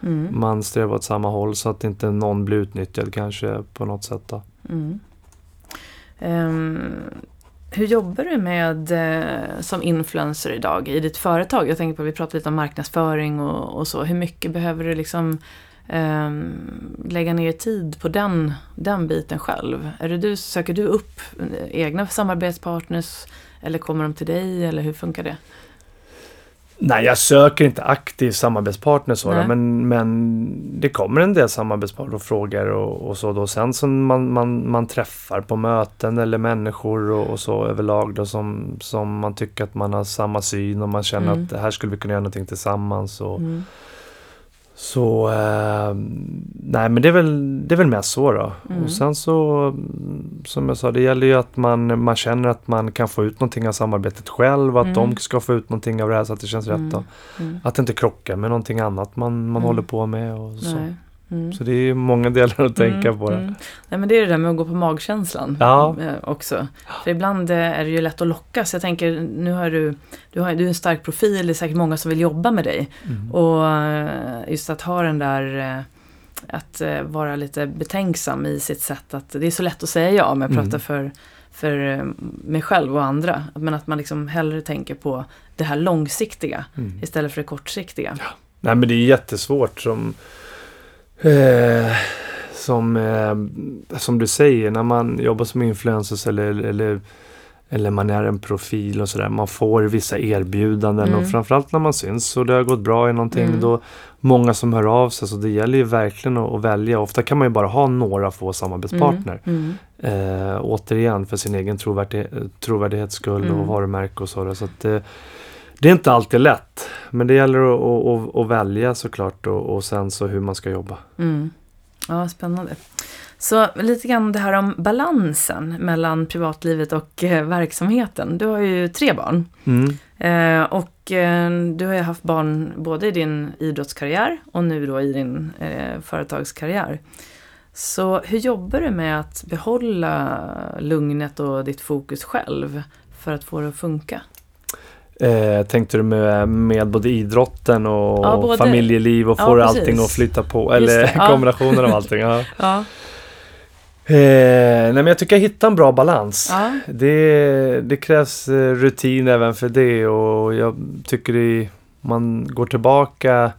Mm. Man strävar åt samma håll så att inte någon blir utnyttjad kanske på något sätt. Mm. Ehm, hur jobbar du med eh, som influencer idag i ditt företag? Jag tänker på, vi pratade lite om marknadsföring och, och så. Hur mycket behöver du liksom lägga ner tid på den, den biten själv? Är det du, söker du upp eh, egna samarbetspartners eller kommer de till dig eller hur funkar det? Nej, jag söker inte aktiv samarbetspartner men, men det kommer en del samarbetspartner och frågor och, och så då. Sen så man, man, man träffar på möten eller människor och, och så överlag då som, som man tycker att man har samma syn och man känner Mm. att det här skulle vi kunna göra någonting tillsammans. Och, Mm. Så eh, nej men det är väl, det är väl mest så då. Mm. Och sen så mm, som jag sa det gäller ju att man, man känner att man kan få ut någonting av samarbetet själv. Att Mm. de ska få ut någonting av det här så att det känns rätt då. Mm. Mm. Att det inte krockar med någonting annat man, man Mm. håller på med och så. Nej. Mm. Så det är många delar att tänka Mm, på det. mm. Nej men det är det där med att gå på magkänslan Ja. eh, också. För ibland eh, är det ju lätt att lockas. Jag tänker, nu har du, du har du är en stark profil, det är säkert många som vill jobba med dig. Mm. Och eh, just att ha den där, att vara lite betänksam i sitt sätt att, det är så lätt att säga ja, men jag Mm. för, för mig själv och andra. Men att man liksom hellre tänker på det här långsiktiga Mm. istället för det kortsiktiga. Nej men det är jättesvårt som eh, som, eh, som du säger när man jobbar som influencers eller, eller, eller man är en profil och sådär. Man får vissa erbjudanden Mm. och framförallt när man syns och det har gått bra i någonting. Mm. Då många som hör av sig så det gäller ju verkligen att, att välja. Ofta kan man ju bara ha några få samarbetspartner. Mm. Mm. Eh, återigen för sin egen trovärdig, trovärdighets skull Mm. och varumärke och så. där. så att, eh, det är inte alltid lätt. Men det gäller att, att, att välja såklart och, och sen så hur man ska jobba. Mm. Ja, spännande. Så lite grann det här om balansen mellan privatlivet och eh, verksamheten. Du har ju tre barn. Mm. Eh, och eh, du har ju haft barn både i din idrottskarriär och nu då i din eh, företagskarriär. Så hur jobbar du med att behålla lugnet och ditt fokus själv för att få det att funka? Eh, tänkte du med, med både idrotten och Ja, både- familjeliv och Ja, får precis. allting att flytta på? Eller det, ja. kombinationen av allting? Ja. Ja, Eh, nej men jag tycker jag hittar en bra balans. ja. Det, det krävs eh, rutin även för det och jag tycker det, man går tillbaka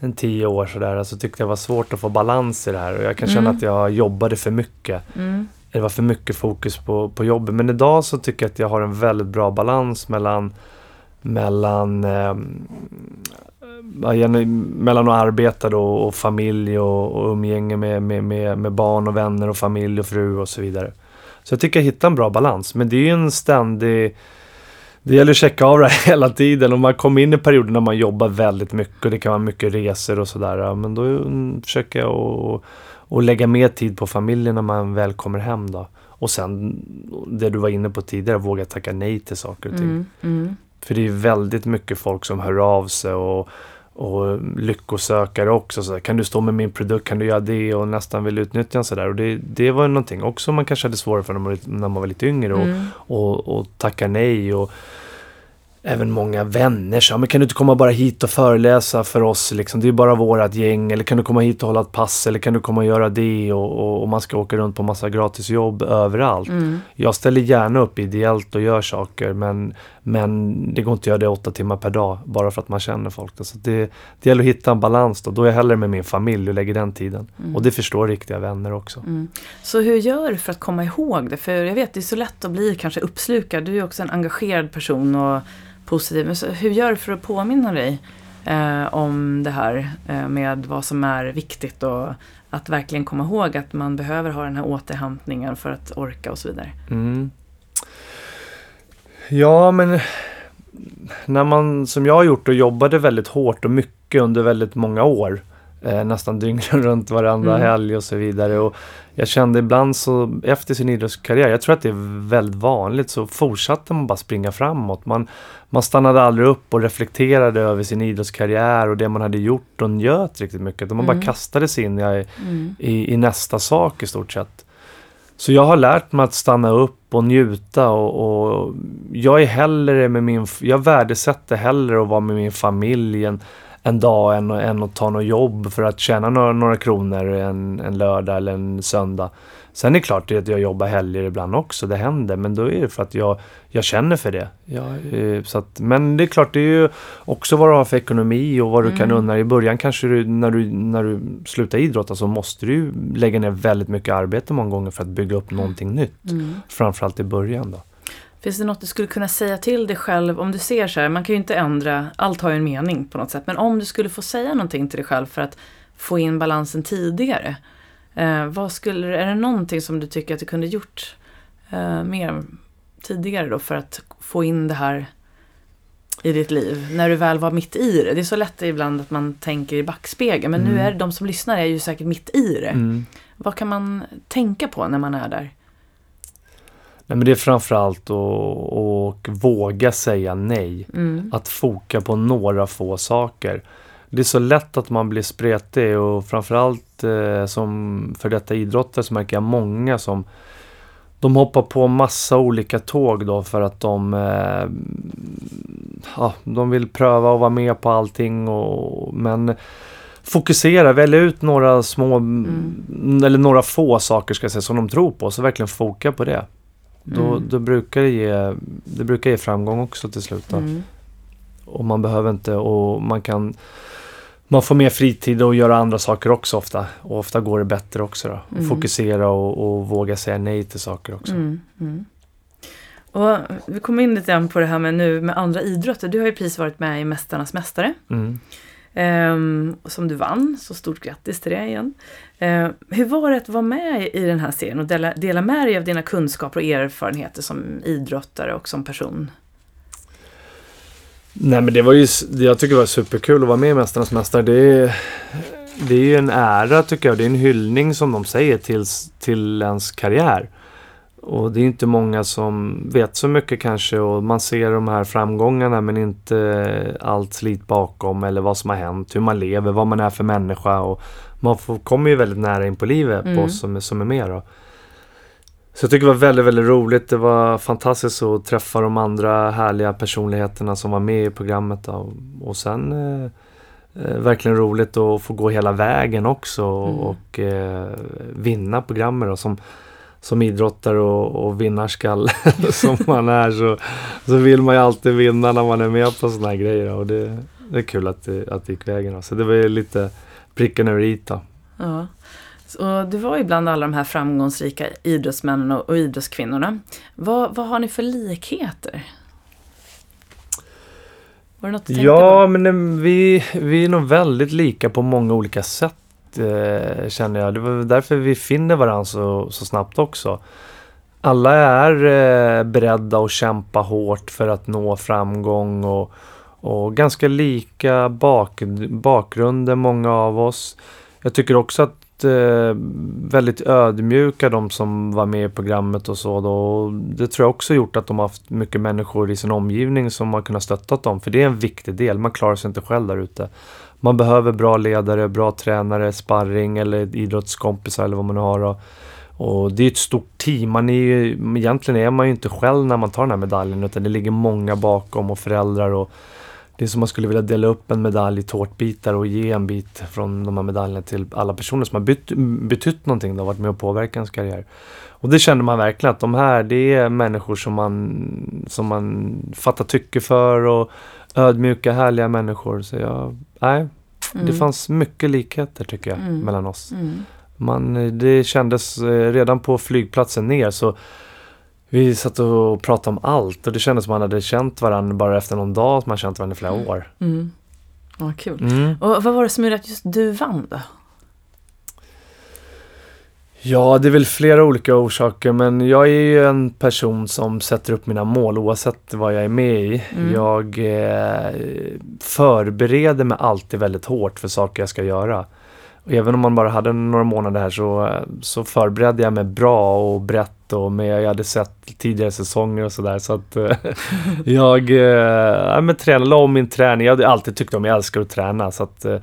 en tio år sådär så tyckte jag det var svårt att få balans i det här och jag kan känna Mm. att jag jobbade för mycket. Mm. Det var för mycket fokus på, på jobbet. Men idag så tycker jag att jag har en väldigt bra balans mellan mellan, eh, mellan att arbeta då och familj och, och umgänge med, med, med, med barn och vänner och familj och fru och så vidare. Så jag tycker jag hittar en bra balans. Men det är ju en ständig det gäller att checka av det här hela tiden och man kommer in i perioder när man jobbar väldigt mycket och det kan vara mycket resor och sådär. ja, Men då mm, försöker jag att och lägga mer tid på familjen när man väl kommer hem då. Och sen det du var inne på tidigare, våga tacka nej till saker och ting. Mm. Mm. För det är väldigt mycket folk som hör av sig och, och lyckosökare också. Så där, kan du stå med min produkt, kan du göra det och nästan vill utnyttja en sådär. Och det, det var någonting också man kanske hade svårare för när man, när man var lite yngre. Och, Mm. och, och tacka nej. Och även många vänner sa, men kan du inte komma bara hit och föreläsa för oss? Liksom? Det är bara vårat gäng. Eller kan du komma hit och hålla ett pass? Eller kan du komma och göra det? Och, och, och man ska åka runt på massa gratisjobb överallt. Mm. Jag ställer gärna upp ideellt och gör saker men, men det går inte att göra det åtta timmar per dag bara för att man känner folk. Så det, det gäller att hitta en balans då. Då är jag hellre med min familj och lägger den tiden. Mm. Och det förstår riktiga vänner också. Mm. Så hur gör du för att komma ihåg det? För jag vet, det är så lätt att bli kanske uppslukad. Du är också en engagerad person och positiv. Men så hur gör du för att påminna dig eh, om det här eh, med vad som är viktigt och att verkligen komma ihåg att man behöver ha den här återhämtningen för att orka och så vidare. Mm. Ja, men när man, som jag har gjort och jobbade väldigt hårt och mycket under väldigt många år, eh, nästan dygnet runt varenda Mm. helg och så vidare. Och jag kände ibland så, efter sin idrottskarriär, jag tror att det är väldigt vanligt, så fortsatte man bara springa framåt. Man, man stannade aldrig upp och reflekterade över sin idrottskarriär och det man hade gjort och njöt riktigt mycket. Man Mm. bara kastade sig in i, Mm. i, i nästa sak i stort sett. Så jag har lärt mig att stanna upp och njuta och, och jag är hellre med min, jag värdesätter hellre att vara med min familj en, en dag än, än att ta något jobb för att tjäna några, några kronor en, en lördag eller en söndag. Sen är det klart att jag jobbar helger ibland också, det händer, men då är det för att jag, jag känner för det. Jag, eh, så att, men det är klart, det är ju också vad du har för ekonomi och vad du kan Mm. unna dig. I början kanske du, när du, när du slutar idrotta så måste du lägga ner väldigt mycket arbete många gånger för att bygga upp någonting nytt. Mm. Framförallt i början då. Finns det något du skulle kunna säga till dig själv om du ser så här, man kan ju inte ändra, allt har ju en mening på något sätt, men om du skulle få säga någonting till dig själv för att få in balansen tidigare. Eh, vad skulle, är det någonting som du tycker att du kunde gjort eh, mer tidigare då för att få in det här i ditt liv när du väl var mitt i det? Det är så lätt ibland att man tänker i backspegeln men nu Mm. är det de som lyssnar är ju säkert mitt i det. Mm. Vad kan man tänka på när man är där? Nej, men det är framförallt att och våga säga nej. Mm. Att foka på några få saker. Det är så lätt att man blir spretig och framförallt eh, som för detta idrottare så märker jag många som de hoppar på massa olika tåg då för att de eh, ja, de vill pröva att vara med på allting och, men fokusera, välja ut några små eller några få saker ska jag säga som de tror på så verkligen foka på det. Då, Mm. då brukar det ge, det brukar ge framgång också till slut. Mm. Och man behöver inte och man kan man får mer fritid och göra andra saker också ofta. Och ofta går det bättre också då. Mm. Fokusera och, och våga säga nej till saker också. Mm, mm. Och vi kommer in lite grann på det här med nu med andra idrotter. Du har ju precis varit med i Mästarnas Mästare. Ehm, som du vann, så stort grattis till det igen. Eh, hur var det att vara med i den här serien och dela, dela med dig av dina kunskaper och erfarenheter som idrottare och som person? Nej men det var ju, jag tycker det var superkul att vara med i Mästarnas Mästare. Det är, det är ju en ära tycker jag. Det är en hyllning som de säger till, till ens karriär. Och det är inte många som vet så mycket kanske och man ser de här framgångarna men inte allt slit bakom eller vad som har hänt, hur man lever, vad man är för människa. Och man får, kommer ju väldigt nära in på livet mm. på oss som, som är med. Då. Så jag tycker det var väldigt, väldigt roligt. Det var fantastiskt att träffa de andra härliga personligheterna som var med i programmet. Då. Och sen eh, eh, verkligen roligt att få gå hela vägen också mm. och eh, vinna programmet. Då, som, som idrottare och, och vinnarskall som man är så, så vill man ju alltid vinna när man är med på sådana här grejer. Och det, det är kul att det, att det gick vägen. Så det var ju lite pricken över i Ja. Och du var ju bland alla de här framgångsrika idrottsmännen och, och idrottskvinnorna. Vad, vad har ni för likheter? Var det något du ja, på? men vi, vi är nog väldigt lika på många olika sätt eh, känner jag. Det var därför vi finner varandra så, så snabbt också. Alla är eh, beredda att kämpa hårt för att nå framgång och, och ganska lika bak, bakgrunder många av oss. Jag tycker också att eh, väldigt ödmjuka de som var med i programmet och så då. Det tror jag också gjort att de har haft mycket människor i sin omgivning som har kunnat stötta dem. För det är en viktig del. Man klarar sig inte själv där ute. Man behöver bra ledare, bra tränare, sparring eller idrottskompisar eller vad man har. Och, och det är ett stort team. Man är ju, egentligen är man ju inte själv när man tar den här medaljen utan det ligger många bakom och föräldrar och det är som man skulle vilja dela upp en medalj i tårtbitar och ge en bit från de här medaljerna till alla personer som har bytt, betytt någonting och varit med och påverkat ens karriär. Och det känner man verkligen att de här, det är människor som man, som man fattar tycke för och ödmjuka, härliga människor. Så jag, nej, mm. det fanns mycket likheter tycker jag mm. mellan oss. Mm. Man, det kändes eh, redan på flygplatsen ner så vi satt och pratade om allt och det kändes som man hade känt varandra bara efter någon dag, att man känt varandra i flera mm. år. Mm. Ja, kul. Mm. Och vad var det som gjorde att just du vann då? Ja, det är väl flera olika orsaker men jag är ju en person som sätter upp mina mål oavsett vad jag är med i. Mm. Jag eh, förbereder mig alltid väldigt hårt för saker jag ska göra. Och även om man bara hade några månader här så, så förberedde jag mig bra och brett och med, jag hade sett tidigare säsonger och sådär så att eh, jag eh, men tränade om min träning. Jag hade alltid tyckt om, jag älskar att träna så att eh,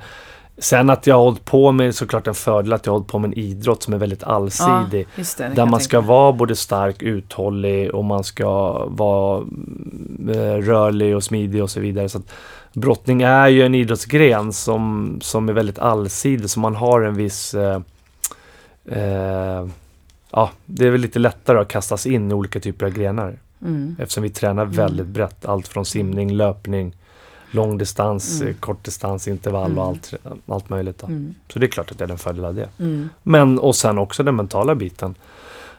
Sen att jag har hållit på med, såklart en fördel att jag har hållit på med en idrott som är väldigt allsidig. Ja, det, där man ska vara både stark, uthållig och man ska vara eh, rörlig och smidig och så vidare. Så brottning är ju en idrottsgren som, som är väldigt allsidig, så man har en viss eh, eh, Ja, det är väl lite lättare att kastas in i olika typer av grenar. Mm. Eftersom vi tränar väldigt mm. brett. Allt från simning, löpning, långdistans, mm. kortdistans, intervall mm. och allt, allt möjligt. Mm. Så det är klart att det är en fördel av det. Mm. Men och sen också den mentala biten.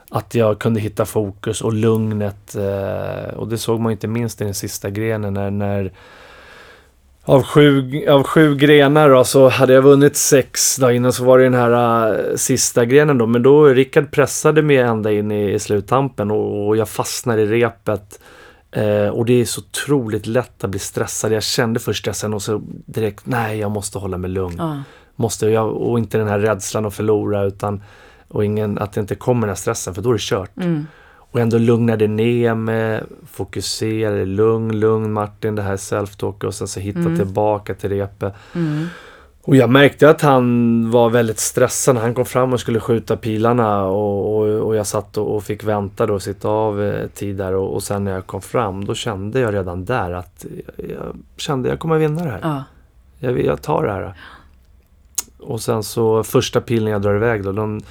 Att jag kunde hitta fokus och lugnet. Eh, och det såg man inte minst i den sista grenen när, när av sju, av sju grenar då, så hade jag vunnit sex dagar innan så var det den här uh, sista grenen då. Men då Rickard pressade mig ända in i, i sluttampen och, och jag fastnade i repet. Eh, och det är så otroligt lätt att bli stressad. Jag kände först stressen och så direkt, nej jag måste hålla mig lugn. Ja. Måste jag, och inte den här rädslan att förlora utan och ingen, att det inte kommer den här stressen för då är det kört. Mm. Och ändå lugnade ner mig, fokuserade, lugn, lugn Martin, det här self-talk och sen så hitta mm. tillbaka till repet. Mm. Och jag märkte att han var väldigt stressad när han kom fram och skulle skjuta pilarna och, och, och jag satt och, och, fick vänta då och sitta av eh, tid där och, och sen när jag kom fram då kände jag redan där att jag, jag kände jag kommer vinna det här. Ja. Jag, jag tar det här. Och sen så första pilen jag drar iväg då, de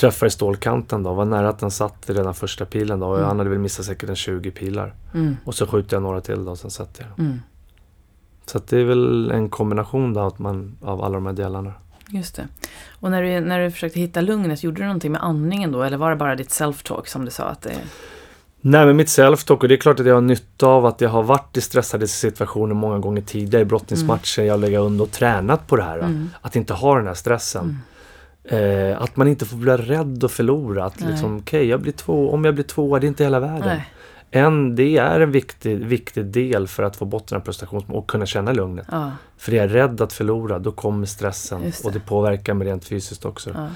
träffar i stålkanten då, var nära att den satt i redan första pilen då och mm. han hade väl missat säkert en 20 pilar. Mm. Och så skjuter jag några till då och sen sätter jag. Mm. Så det är väl en kombination då, att man, av alla de här delarna. Just det. Och när du, när du försökte hitta lugnet, gjorde du någonting med andningen då? Eller var det bara ditt self-talk som du sa? att det... Nej, men mitt self-talk, och det är klart att jag har nytta av att jag har varit i stressade situationer många gånger tidigare i brottningsmatcher. Mm. Jag har legat under och tränat på det här. Mm. Att inte ha den här stressen. Eh, att man inte får bli rädd att förlora. Att liksom, okay, om jag blir tvåa, det är inte hela världen. Nej. en, det är en viktig, viktig del för att få bort den här prestationsmål och kunna känna lugnet. Ja, För är jag rädd att förlora, då kommer stressen det. och det påverkar mig rent fysiskt också. ja.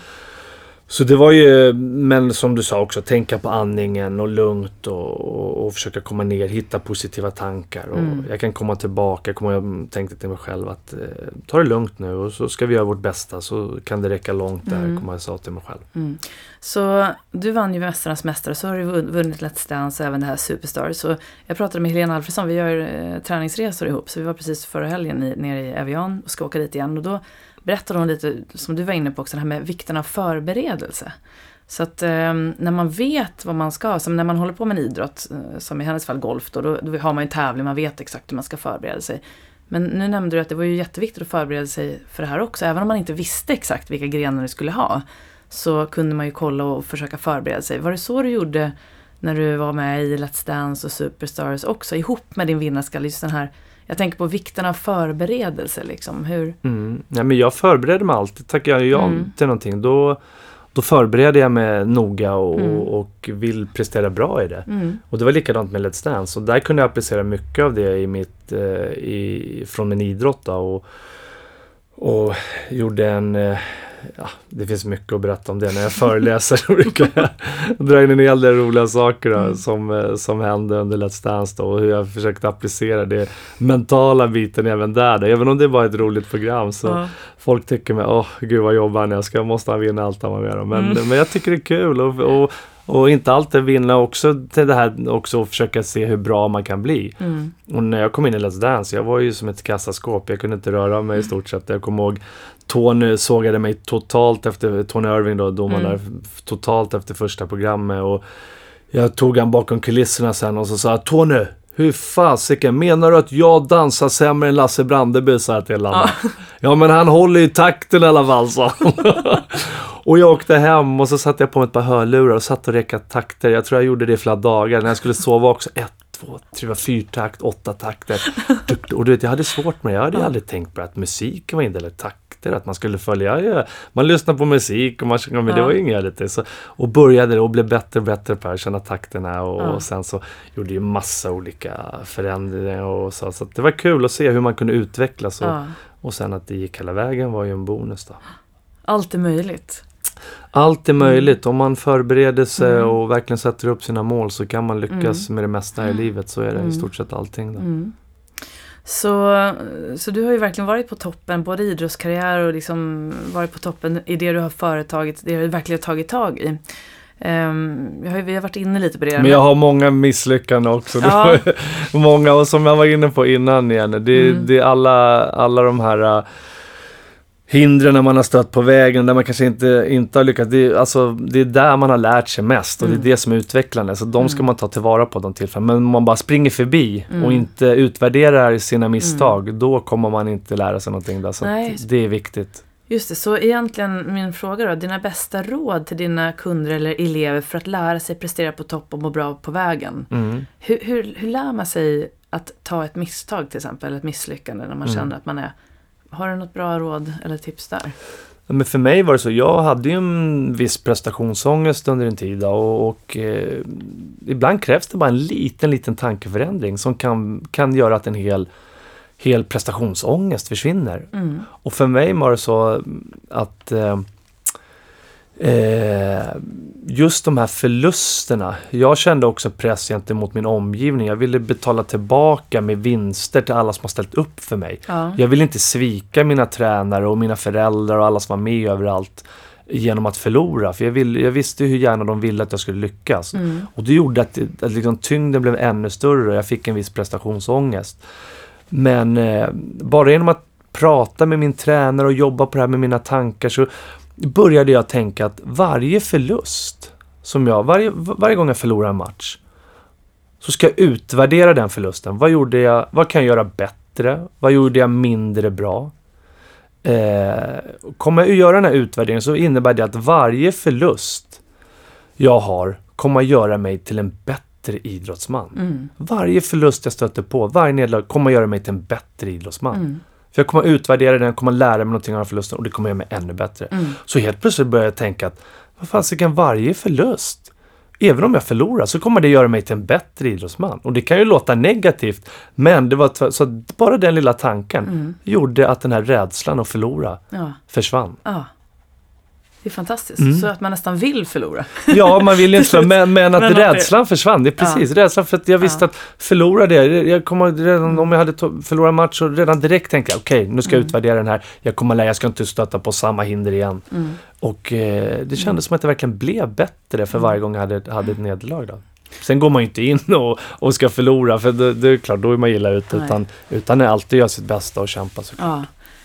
Så det var ju, men som du sa också, tänka på andningen och lugnt och, och, och försöka komma ner, hitta positiva tankar. Och Mm. Jag kan komma tillbaka, jag, kommer, jag tänkte till mig själv att eh, ta det lugnt nu och så ska vi göra vårt bästa så kan det räcka långt där, Mm. kommer jag sa till mig själv. Mm. Så du vann ju Mästarnas Mästare, så har du vunn- vunnit Let's Dance och även det här Superstar. Så jag pratade med Helena Alfredsson, vi gör eh, träningsresor ihop, så vi var precis förra helgen i, nere i Evian och ska åka dit igen. Och då berättade hon lite, som du var inne på också, det här med vikten av förberedelse. Så att eh, när man vet vad man ska, som när man håller på med en idrott, eh, som i hennes fall golf då, då, då har man ju en tävling, man vet exakt hur man ska förbereda sig. Men nu nämnde du att det var ju jätteviktigt att förbereda sig för det här också, även om man inte visste exakt vilka grenar du skulle ha. Så kunde man ju kolla och försöka förbereda sig. Var det så du gjorde när du var med i Let's Dance och Superstars också, ihop med din vinnarskalle? Just den här, jag tänker på vikten av förberedelse liksom. Hur, Mm. Ja, men jag förbereder mig alltid. Tackar jag ja Mm. till någonting, då, då förbereder jag mig noga och, Mm. och vill prestera bra i det. mm, Och det var likadant med Let's Dance. Och där kunde jag applicera mycket av det i mitt, eh, i, från min idrott. Då, och, och gjorde en... Eh, ja, det finns mycket att berätta om det. När jag föreläser brukar jag dra in en hel del roliga saker då, Mm. som, eh, som hände under Let's Dance. Då, och hur jag försökte applicera det mentala biten även där. Då. Även om det var ett roligt program så ja, folk tycker mig, åh gud vad jobbar han jag ska, måste han vinna allt han var med om. Men, Mm. men jag tycker det är kul och, och, och inte alltid vinna också till det här också och försöka se hur bra man kan bli. mm, Och när jag kom in i Let's Dance, jag var ju som ett kassaskåp. Jag kunde inte röra mig i stort sett. Jag kommer ihåg Tony sågade mig totalt efter, Tony Irving då, domaren Mm. där, totalt efter första programmet. Och jag tog han bakom kulisserna sen och så sa Tony, hur fasiken, menar du att jag dansar sämre än Lasse Brandeby? sa jag till honom. Ja. Ja men han håller ju takten i alla fall, sa. Och jag åkte hem och så satte jag på mig ett par hörlurar och satt och räkade takter. Jag tror jag gjorde det i flera dagar. När jag skulle sova också. Ett, två, tre, fyra, fyrtakt, åtta takter. Och du vet, jag hade svårt med det. Jag hade Ja. aldrig tänkt på att musiken var indelad i takter. Att man skulle följa. Ja, man lyssnar på musik och man sjunger, men det Ja. var ju inget hade så, Och började och blev bättre och bättre på att känna takterna. Och, Ja. och sen så gjorde jag massa olika förändringar och så. Så att det var kul att se hur man kunde utvecklas. Och, ja. och sen att det gick hela vägen var ju en bonus då. Allt är möjligt. Allt är möjligt. Om man förbereder sig Mm. och verkligen sätter upp sina mål så kan man lyckas med det mesta i livet. Så är det Mm. i stort sett allting. Då. Så, så du har ju verkligen varit på toppen, både i idrottskarriär och liksom varit på toppen i det du har företagit, det du verkligen har tagit tag i. Ehm, jag har, vi har varit inne lite på det. Men jag har många misslyckanden också. Ja. många och som jag var inne på innan igen. Det, Mm. det är alla, alla de här hindren man har stött på vägen där man kanske inte, inte har lyckats. Det, är- alltså, det är där man har lärt sig mest och Mm. det är det som är utvecklande. Så de ska Mm. man ta tillvara på de tillfällena. Men om man bara springer förbi Mm. och inte utvärderar sina misstag, då kommer man inte lära sig någonting där. Så det är viktigt. Just det, så egentligen min fråga då, dina bästa råd till dina kunder eller elever för att lära sig prestera på topp och må bra på vägen. Mm. Hur, hur, hur lär man sig att ta ett misstag till exempel, eller ett misslyckande när man Mm. känner att man är... Har du något bra råd eller tips där? Men för mig var det så, jag hade ju en viss prestationsångest under en tid och, och eh, ibland krävs det bara en liten, liten tankeförändring som kan, kan göra att en hel, hel prestationsångest försvinner. Mm. Och för mig var det så att eh, eh, just de här förlusterna. Jag kände också press gentemot min omgivning. Jag ville betala tillbaka med vinster till alla som har ställt upp för mig. Ja. Jag ville inte svika mina tränare och mina föräldrar och alla som var med överallt genom att förlora. För jag, ville, jag visste hur gärna de ville att jag skulle lyckas. Mm. Och det gjorde att, att liksom tyngden blev ännu större och jag fick en viss prestationsångest. Men eh, bara genom att prata med min tränare och jobba på det här med mina tankar så började jag tänka att varje förlust som jag, varje, varje gång jag förlorar en match så ska jag utvärdera den förlusten. Vad gjorde jag, vad kan jag göra bättre? Vad gjorde jag mindre bra? Eh, kommer jag att göra den här utvärderingen så innebär det att varje förlust jag har kommer att göra mig till en bättre idrottsman. Mm. Varje förlust jag stöter på, varje nederlag kommer att göra mig till en bättre idrottsman. Mm. För jag kommer att utvärdera den, kommer att lära mig någonting av den förlusten och det kommer att göra mig ännu bättre. Mm. Så helt plötsligt börjar jag tänka att vad fasiken, varje förlust även om jag förlorar så kommer det göra mig till en bättre idrottsman. Och det kan ju låta negativt, men det var så att bara den lilla tanken Mm. gjorde att den här rädslan att förlora Ja. försvann. ja. Det är fantastiskt. Mm. Så att man nästan vill förlora. Ja, man vill inte, men, men att Men att det- rädslan försvann. Det är precis, rädslan för att jag visste Ja. att förlora det. Jag kommer redan om jag hade förlorat match så redan direkt tänkte jag okej, nu ska jag Mm. utvärdera den här. Jag kommer lära, jag ska inte stöta på samma hinder igen. Mm. Och eh, det kändes som att det verkligen blev bättre för Mm. varje gång jag hade, hade ett nederlag. Då. Sen går man ju inte in och, och ska förlora, för det, det är klart, då är man illa ute. Utan, utan alltid göra sitt bästa och kämpa. Så. Ja.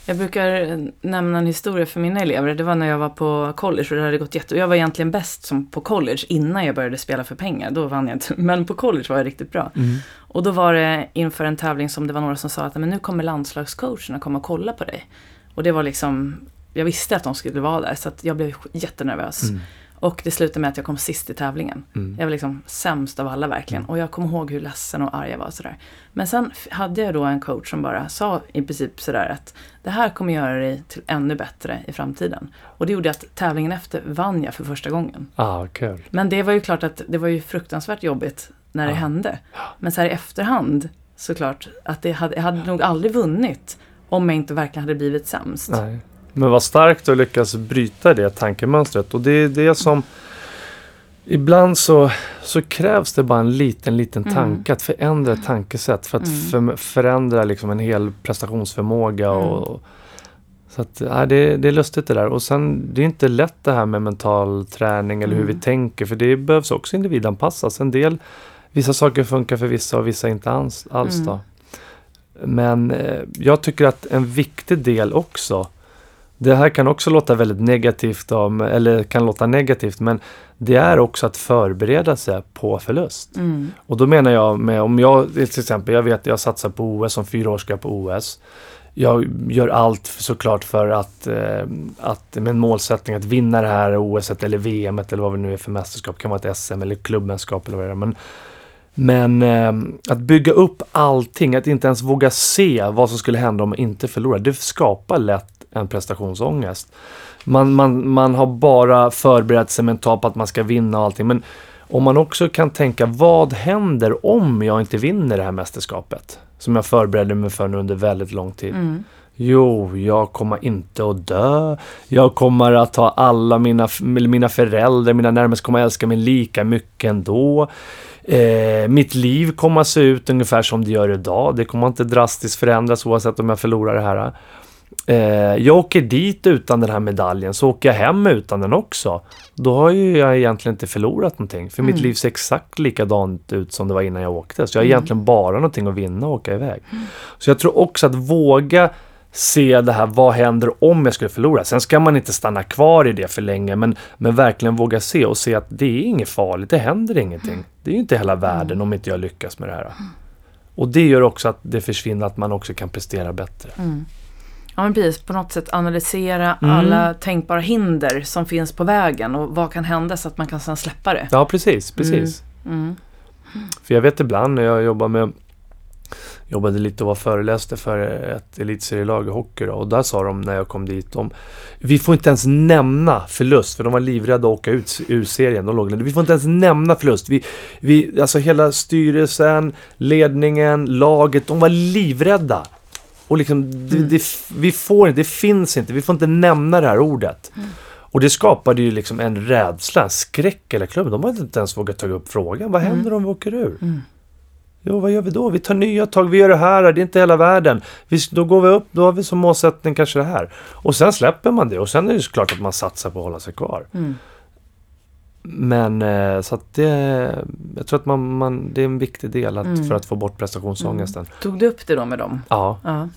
Jag brukar nämna en historia för mina elever. Det var när jag var på college och det hade gått jätte... Jag var egentligen bäst som på college innan jag började spela för pengar. Då vann jag inte. Men på college var jag riktigt bra. Mm. Och då var det inför en tävling som det var några som sa att men nu kommer landslagscoacherna komma och kolla på dig. Och det var liksom, jag visste att de skulle vara där så jag blev jättenervös. Mm. Och det slutade med att jag kom sist i tävlingen. Mm. Jag var liksom sämst av alla verkligen. Och jag kommer ihåg hur ledsen och arg jag var. och Sådär. Men sen hade jag då en coach som bara sa i princip sådär att det här kommer göra dig till ännu bättre i framtiden. Och det gjorde att tävlingen efter vann jag för första gången. Ah, kul. Men det var ju klart att det var ju fruktansvärt jobbigt när det hände. Men så här i efterhand såklart att det hade, jag hade nog aldrig vunnit om jag inte verkligen hade blivit sämst. Nej. Men vad starkt att lyckas bryta det tankemönstret. Och det är det som... Ibland så, så krävs det bara en liten, liten Mm. tanke. Att förändra ett tankesätt. För att för, förändra liksom en hel prestationsförmåga. Och, så att, ja, det, det är lustigt det där. Och sen, det är inte lätt det här med mental träning eller hur Mm. vi tänker. För det behövs också individanpassas. En del, vissa saker funkar för vissa och vissa inte alls. alls Mm. då. Men eh, jag tycker att en viktig del också det här kan också låta väldigt negativt, om, eller kan låta negativt, men det är också att förbereda sig på förlust. Mm. Och då menar jag med, om jag till exempel, jag vet jag satsar på OS, om fyra år ska jag på OS. Jag gör allt såklart för att, eh, att med en målsättning att vinna det här OS eller VM eller vad det nu är för mästerskap. Det kan vara ett SM eller klubbmästerskap eller vad det är. Men, men eh, att bygga upp allting, att inte ens våga se vad som skulle hända om man inte förlorar. Det skapar lätt en prestationsångest. Man, man, man har bara förberett sig mentalt på att man ska vinna och allting. Men om man också kan tänka, vad händer om jag inte vinner det här mästerskapet? Som jag förberedde mig för nu under väldigt lång tid. Mm. Jo, jag kommer inte att dö. Jag kommer att ha alla mina, mina föräldrar, mina närmaste kommer att älska mig lika mycket ändå. Eh, mitt liv kommer att se ut ungefär som det gör idag. Det kommer inte drastiskt förändras oavsett om jag förlorar det här. Eh, jag åker dit utan den här medaljen, så åker jag hem utan den också. Då har ju jag egentligen inte förlorat någonting. För mitt Mm. liv ser exakt likadant ut som det var innan jag åkte. Så jag har Mm. egentligen bara någonting att vinna och åka iväg. Så jag tror också att våga se det här, vad händer om jag skulle förlora? Sen ska man inte stanna kvar i det för länge, men, men verkligen våga se och se att det är inget farligt, det händer ingenting. Det är ju inte hela världen om inte jag lyckas med det här. Och det gör också att det försvinner, att man också kan prestera bättre. Mm. Ja men precis, på något sätt analysera Mm. alla tänkbara hinder som finns på vägen och vad kan hända så att man kan sedan släppa det. Ja, precis, precis. Mm. För jag vet ibland när jag jobbar med jobbade lite och var föreläste för ett elitserielag i hockey då, och där sa de när jag kom dit om vi får inte ens nämna förlust för de var livrädda att åka ut ur serien. De låg, vi får inte ens nämna förlust. Vi, vi, alltså hela styrelsen, ledningen, laget, de var livrädda. Och liksom, det, Mm. det, vi får inte, det finns inte, vi får inte nämna det här ordet. Mm. Och det skapade ju liksom en rädsla, en skräck i klubben. De hade inte ens vågat ta upp frågan. Vad händer om vi åker ur? Mm. Jo, vad gör vi då? Vi tar nya tag, vi gör det här, det är inte hela världen. Vi, då går vi upp, då har vi som målsättning kanske det här. Och sen släpper man det och sen är det såklart att man satsar på att hålla sig kvar. Mm. Men eh, så att det, jag tror att man, man, det är en viktig del att, Mm. för att få bort prestationsångesten. Tog du upp det då med dem? Ja. Ja.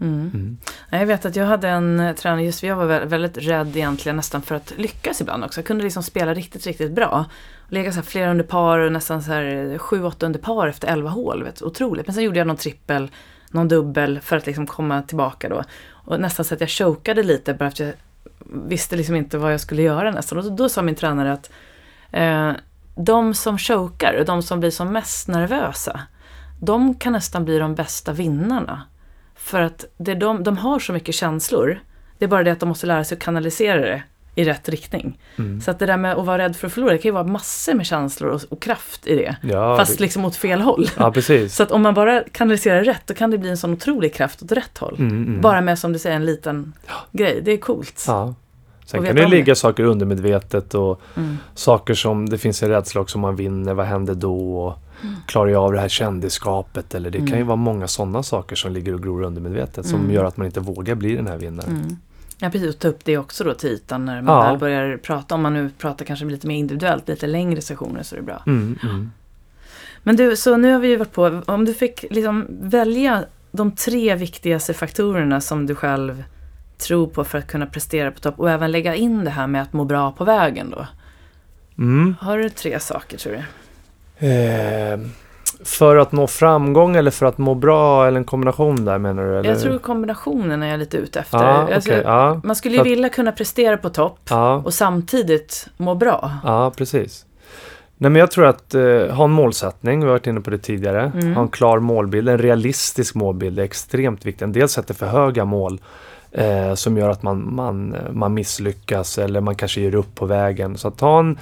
Mm. Mm. Jag vet att jag hade en eh, tränare, just jag var vä- väldigt rädd egentligen nästan för att lyckas ibland också. Jag kunde liksom spela riktigt, riktigt bra. Lägga så här flera under par och nästan så här sju, åtta under par efter elva hål. Vet, otroligt. Men sen gjorde jag någon trippel, någon dubbel för att liksom komma tillbaka då. Och nästan så att jag chokade lite bara för att jag visste liksom inte vad jag skulle göra nästan. Och då, då sa min tränare att eh, de som chokar och de som blir som mest nervösa, de kan nästan bli de bästa vinnarna. För att det de, de har så mycket känslor. Det är bara det att de måste lära sig att kanalisera det i rätt riktning. Mm. Så att det där med att vara rädd för att förlora, det kan ju vara massor med känslor och, och kraft i det. Ja, fast det, liksom åt fel håll. ja. Så att om man bara kanaliserar rätt, då kan det bli en sån otrolig kraft åt rätt håll. Mm, mm. Bara med, som du säger, en liten grej. Det är coolt. Ja. Sen kan det ligga saker undermedvetet och Mm. saker som det finns en rädsla också man vinner, vad händer då? Och klarar jag av det här kändisskapet? Eller det kan ju Mm. vara många sådana saker som ligger och gror undermedvetet som Mm. gör att man inte vågar bli den här vinnaren. Ja, precis. Och ta upp det också då till ytan när man Ja. väl börjar prata. Om man nu pratar kanske lite mer individuellt, lite längre sessioner så är det bra. Mm, mm. Men du, så nu har vi ju varit på, om du fick liksom välja de tre viktigaste faktorerna som du själv tror på för att kunna prestera på topp och även lägga in det här med att må bra på vägen då. Mm. Har du tre saker tror du? Eh, för att nå framgång eller för att må bra eller en kombination där menar du? Eller? Jag tror kombinationen är jag lite ute efter. Ja, okej. Alltså, ja, Man skulle ju att- vilja kunna prestera på topp ja, och samtidigt må bra. ja, precis. Nej men jag tror att eh, ha en målsättning, vi har varit inne på det tidigare. Mm. Ha en klar målbild, en realistisk målbild är extremt viktigt. En del sätter för höga mål eh, som gör att man, man, man misslyckas eller man kanske ger upp på vägen. Så att ha en,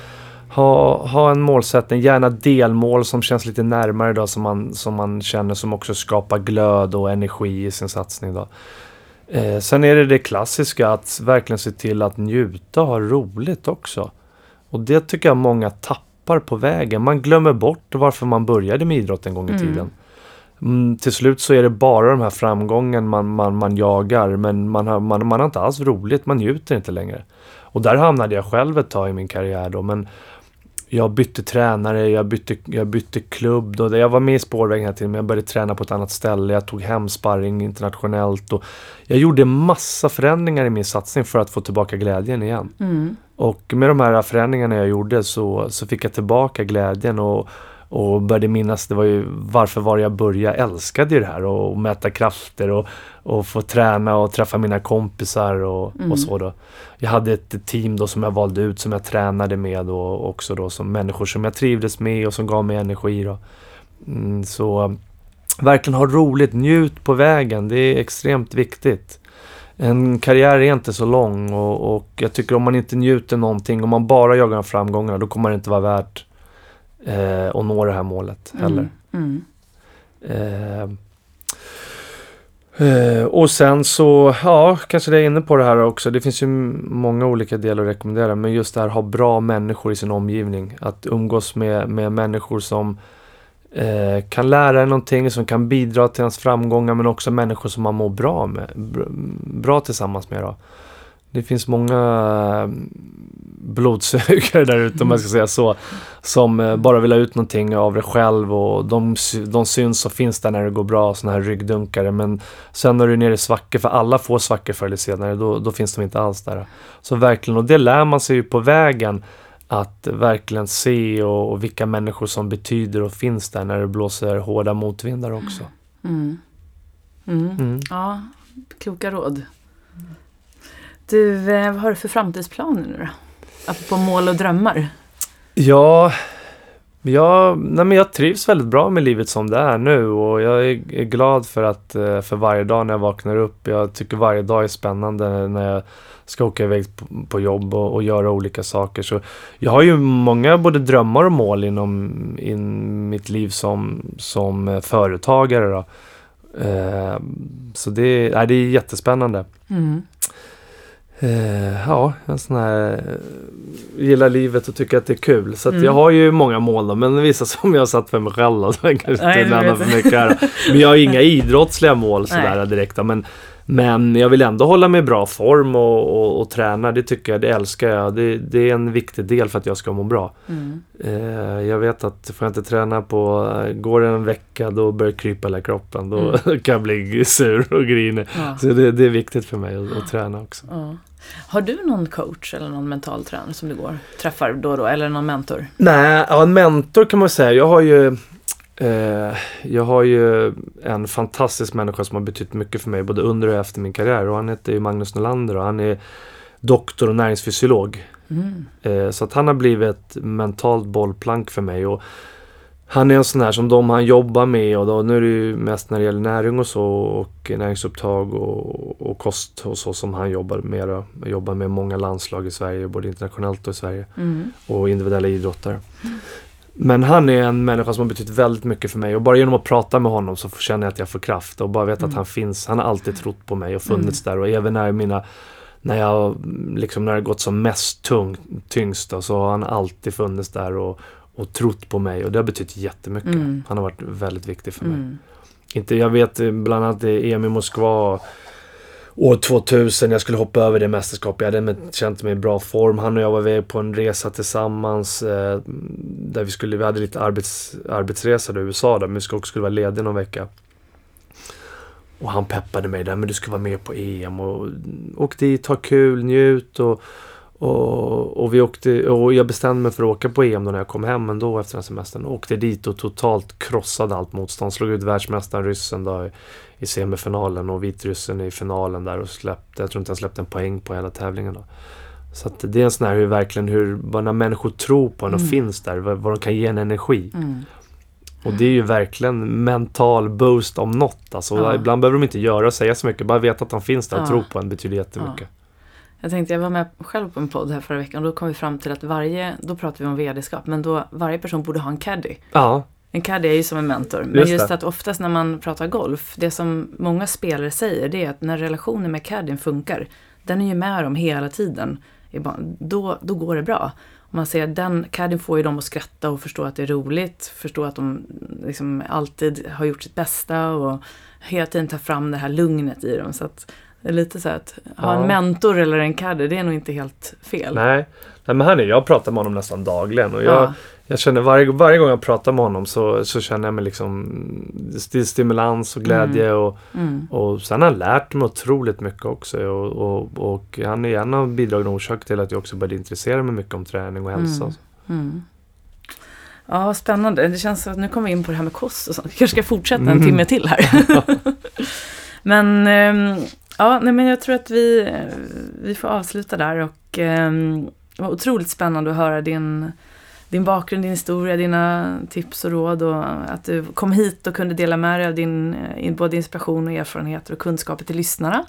ha, ha en målsättning, gärna delmål som känns lite närmare då som man, som man känner som också skapar glöd och energi i sin satsning. Då. Eh, sen är det det klassiska att verkligen se till att njuta och ha roligt också. Och det tycker jag många tappar på vägen. Man glömmer bort varför man började med idrott en gång i Mm. tiden. Mm, till slut så är det bara de här framgången man, man, man jagar men man har, man, man har inte alls roligt, man njuter inte längre. Och där hamnade jag själv ett tag i min karriär då men jag bytte tränare, jag bytte, jag bytte klubb. Då. Jag var med i spårvägen hela tiden men jag började träna på ett annat ställe. Jag tog hem sparring internationellt. Och jag gjorde massa förändringar i min satsning för att få tillbaka glädjen igen. Mm. Och med de här förändringarna jag gjorde så, så fick jag tillbaka glädjen och, och började minnas det var ju varför var jag började. Jag älskade ju det här och, och mäta krafter och, och få träna och träffa mina kompisar och, Mm. och så då. Jag hade ett team då som jag valde ut som jag tränade med och också då som människor som jag trivdes med och som gav mig energi då. Mm, så verkligen ha roligt, njut på vägen. Det är extremt viktigt. En karriär är inte så lång och, och jag tycker om man inte njuter någonting, om man bara jagar framgångarna, då kommer det inte vara värt eh, att nå det här målet heller. Mm. Eh, eh, och sen så, ja, kanske det är inne på det här också. Det finns ju många olika delar att rekommendera. Men just det här ha bra människor i sin omgivning. Att umgås med, med människor som eh, kan lära en någonting, som kan bidra till ens framgångar. Men också människor som man mår bra med. Br- Bra tillsammans med då. Det finns många eh, blodsugare där ute om man ska säga så. Som eh, bara vill ha ut någonting av det själv och de, de syns och finns där när det går bra, såna här ryggdunkare. Men sen när du är nere i svackor, för alla får svackor förr eller senare, då, då finns de inte alls där. Så verkligen, och det lär man sig ju på vägen. Att verkligen se och, och vilka människor som betyder och finns där när det blåser hårda motvindar också. Mm. Mm. Mm. Ja, kloka råd. Du, eh, vad har du för framtidsplaner nu då? Apropå mål och drömmar. Ja, jag, nej men jag trivs väldigt bra med livet som det är nu och jag är, är glad för att eh, för varje dag när jag vaknar upp. Jag tycker varje dag är spännande när jag ska åka iväg på, på jobb och, och göra olika saker. Så jag har ju många både drömmar och mål inom in mitt liv som, som eh, företagare. Då. Eh, så det, nej, det är jättespännande. Mm. Eh, ja, en sån här eh, gillar livet och tycker att det är kul. Så Mm. jag har ju många mål då, men vissa som jag har satt för mig själv då, så jag kanske Nej, inte för mycket här. Men jag har inga idrottsliga mål sådär direkt. då, Men, men jag vill ändå hålla mig i bra form och, och, och träna. Det tycker jag, det älskar jag. Det, det är en viktig del för att jag ska må bra. Mm. Eh, jag vet att får jag inte träna på, går det en vecka då börjar det krypa hela kroppen. Då Mm. kan jag bli sur och grinig. Ja. Så det, det är viktigt för mig att, att träna också. Ja. Har du någon coach eller någon mental tränare som du går träffar då och då? Eller någon mentor? Nej, ja, en mentor kan man säga. Jag har ju eh, Jag har ju en fantastisk människa som har betytt mycket för mig både under och efter min karriär och han heter ju Magnus Nylander och han är doktor och näringsfysiolog. Mm. Eh, så att han har blivit ett mentalt bollplank för mig och han är en sån här som de han jobbar med och då, nu är det ju mest när det gäller näring och så och näringsupptag och, och kost och så som han jobbar med. Då. Jag jobbar med många landslag i Sverige, både internationellt och i Sverige. Mm. Och individuella idrottare. Men han är en människa som har betytt väldigt mycket för mig och bara genom att prata med honom så känner jag att jag får kraft och bara vet Mm. att han finns. Han har alltid trott på mig och funnits där och även när mina när jag liksom när det gått som mest tung, tyngst då, så har han alltid funnits där och, och trott på mig och det har betytt jättemycket. Mm. Han har varit väldigt viktig för mig. Mm. Inte, jag vet eh, bland annat i EM i Moskva år 2000, jag skulle hoppa över det mästerskapet. Jag hade känt mig i bra form. Han och jag var iväg på en resa tillsammans. Eh, där vi, skulle, vi hade lite arbets, arbetsresa i USA där, men vi skulle också skulle vara lediga någon vecka. Och han peppade mig där, men du ska vara med på EM och åk dit, ha kul, njut och, och, och vi åkte, och jag bestämde mig för att åka på EM då när jag kom hem ändå efter den semestern. Och åkte dit och totalt krossade allt motstånd. Slog ut världsmästaren ryssen då i, i semifinalen och vitryssen i finalen där och släppte, jag tror inte han släppte en poäng på hela tävlingen då. Så att det är en sån här hur verkligen hur, när människor tror på en och Mm. finns där, vad, vad de kan ge en energi. Mm. Och det är ju verkligen mental boost om något. Alltså, Ja. Ibland behöver de inte göra och säga så mycket, bara veta att de finns där och Ja. tro på en betyder jättemycket. Jag tänkte, jag var med själv på en podd här förra veckan och då kom vi fram till att varje, då pratade vi om vd-skap, men då varje person borde ha en caddy. Ja, En caddy är ju som en mentor. Men Just just, att oftast när man pratar golf, det som många spelare säger det är att när relationen med caddien funkar, den är ju med dem hela tiden. Då, då går det bra. Man ser att den caddien får ju dem att skratta och förstå att det är roligt, förstå att de liksom alltid har gjort sitt bästa och hela tiden tar fram det här lugnet i dem. Så att det är lite så att ha Ja. en mentor eller en caddy, det är nog inte helt fel. nej. nej men han är, jag pratar med honom nästan dagligen och jag, Ja. jag känner varje, varje gång jag pratar med honom så, så känner jag mig liksom st- stimulans och glädje och, Mm. och sen har han lärt mig otroligt mycket också och, och, och han är en av bidragande orsaker till att jag också började intressera mig mycket om träning och hälsa. Mm. Mm. Ja, spännande. Det känns som att nu kommer vi in på det här med kost och sånt. Vi kanske ska fortsätta en Mm. timme till här. men ehm, ja, nej, men jag tror att vi, eh, vi får avsluta där och eh, det var otroligt spännande att höra din, din bakgrund, din historia, dina tips och råd och att du kom hit och kunde dela med dig av din eh, både inspiration och erfarenheter och kunskaper till lyssnarna.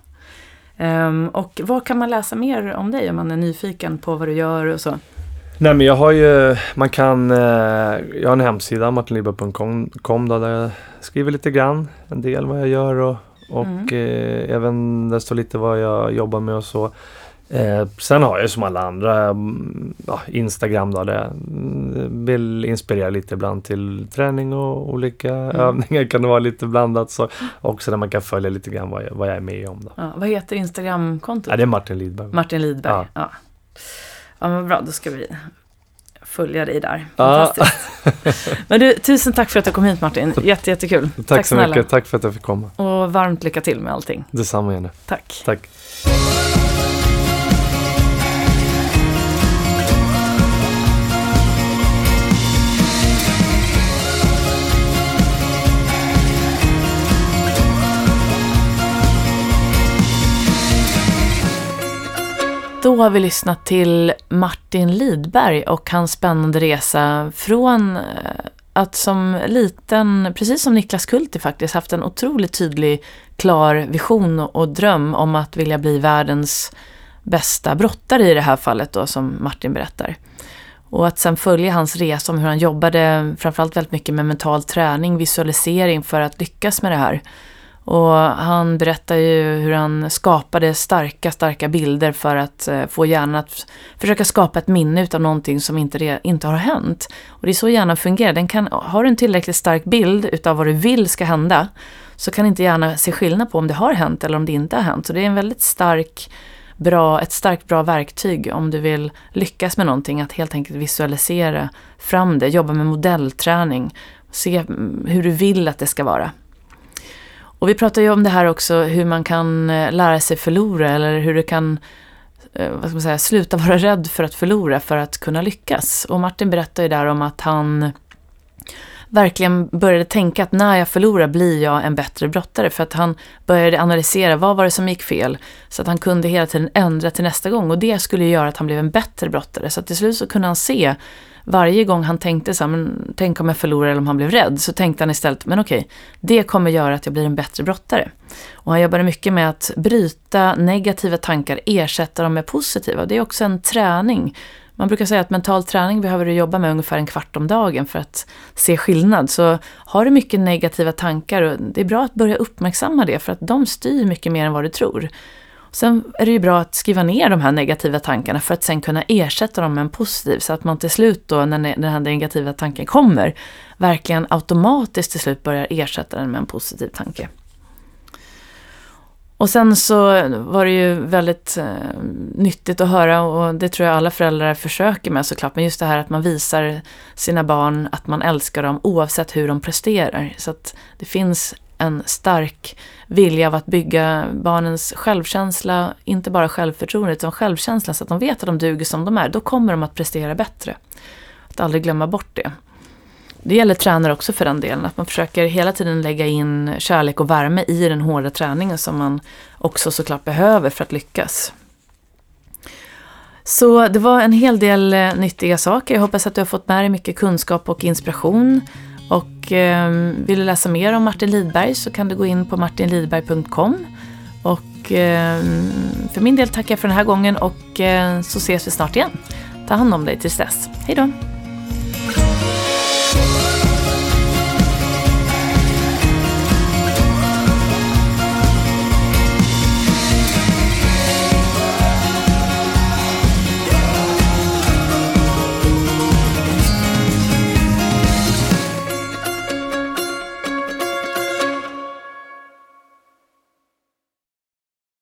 Ehm, och vad kan man läsa mer om dig om man är nyfiken på vad du gör och så? Nej men jag har ju, man kan, eh, jag har en hemsida, martinliber.com där jag skriver lite grann, en del vad jag gör och, och Mm. eh, även där står lite vad jag jobbar med och så. Eh, sen har jag som alla andra mm, ja, Instagram då, där mm, vill inspirera lite ibland till träning och olika övningar kan det vara lite blandat. Så också där man kan följa lite grann vad jag, vad jag är med om. Då. Ja, vad heter Instagramkontot? Ja, det är Martin Lidberg. Martin Lidberg. Ja. Ja. Ja. men bra, då ska vi följa dig där. Fantastiskt. Men du, tusen tack för att du kom hit Martin. Jätte, jättekul. Tack, så mycket, tack för att jag fick komma. Och varmt lycka till med allting. Detsamma Jenny. Tack. Tack. Då har vi lyssnat till Martin Lidberg och hans spännande resa från eh, att som liten, precis som Niklas Kulti faktiskt, haft en otroligt tydlig, klar vision och dröm om att vilja bli världens bästa brottare i det här fallet då, som Martin berättar. Och att sen följa hans resa om hur han jobbade framförallt väldigt mycket med mental träning, visualisering för att lyckas med det här. Och han berättar ju hur han skapade starka, starka bilder för att eh, få hjärnan att försöka skapa ett minne utav någonting som inte, inte har hänt. Och det är så hjärnan fungerar. Den kan, har du en tillräckligt stark bild utav vad du vill ska hända så kan inte hjärnan se skillnad på om det har hänt eller om det inte har hänt. Så det är en väldigt stark, bra, ett starkt bra verktyg om du vill lyckas med någonting. Att helt enkelt visualisera fram det, jobba med modellträning, se mm, hur du vill att det ska vara. Och vi pratar ju om det här också, hur man kan eh, lära sig förlora eller hur du kan eh, vad ska man säga, sluta vara rädd för att förlora för att kunna lyckas. Och Martin berättar ju där om att han verkligen började tänka att när jag förlorar blir jag en bättre brottare. För att han började analysera vad var det som gick fel. Så att han kunde hela tiden ändra till nästa gång. Och det skulle göra att han blev en bättre brottare. Så att till slut så kunde han se varje gång han tänkte så här, men tänk om jag förlorar eller om han blev rädd, så tänkte han istället, men okej, det kommer göra att jag blir en bättre brottare. Och han jobbade mycket med att bryta negativa tankar, ersätta dem med positiva. Det är också en träning man brukar säga att mental träning behöver du jobba med ungefär en kvart om dagen för att se skillnad. Så har du mycket negativa tankar, det är bra att börja uppmärksamma det för att de styr mycket mer än vad du tror. Sen är det ju bra att skriva ner de här negativa tankarna för att sen kunna ersätta dem med en positiv så att man till slut då när den här negativa tanken kommer verkligen automatiskt till slut börjar ersätta den med en positiv tanke. Och sen så var det ju väldigt eh, nyttigt att höra och det tror jag alla föräldrar försöker med såklart. Men just det här att man visar sina barn att man älskar dem oavsett hur de presterar. Så att det finns en stark vilja av att bygga barnens självkänsla, inte bara självförtroende utan självkänsla så att de vet att de duger som de är. Då kommer de att prestera bättre. Att aldrig glömma bort det. Det gäller tränare också för den delen, att man försöker hela tiden lägga in kärlek och värme i den hårda träningen som man också såklart behöver för att lyckas. Så det var en hel del eh, nyttiga saker. Jag hoppas att du har fått med dig mycket kunskap och inspiration. Och eh, vill du läsa mer om Martin Lidberg så kan du gå in på martinlidberg.com. Och eh, för min del tackar jag för den här gången och eh, så ses vi snart igen. Ta hand om dig tills dess. Hej då!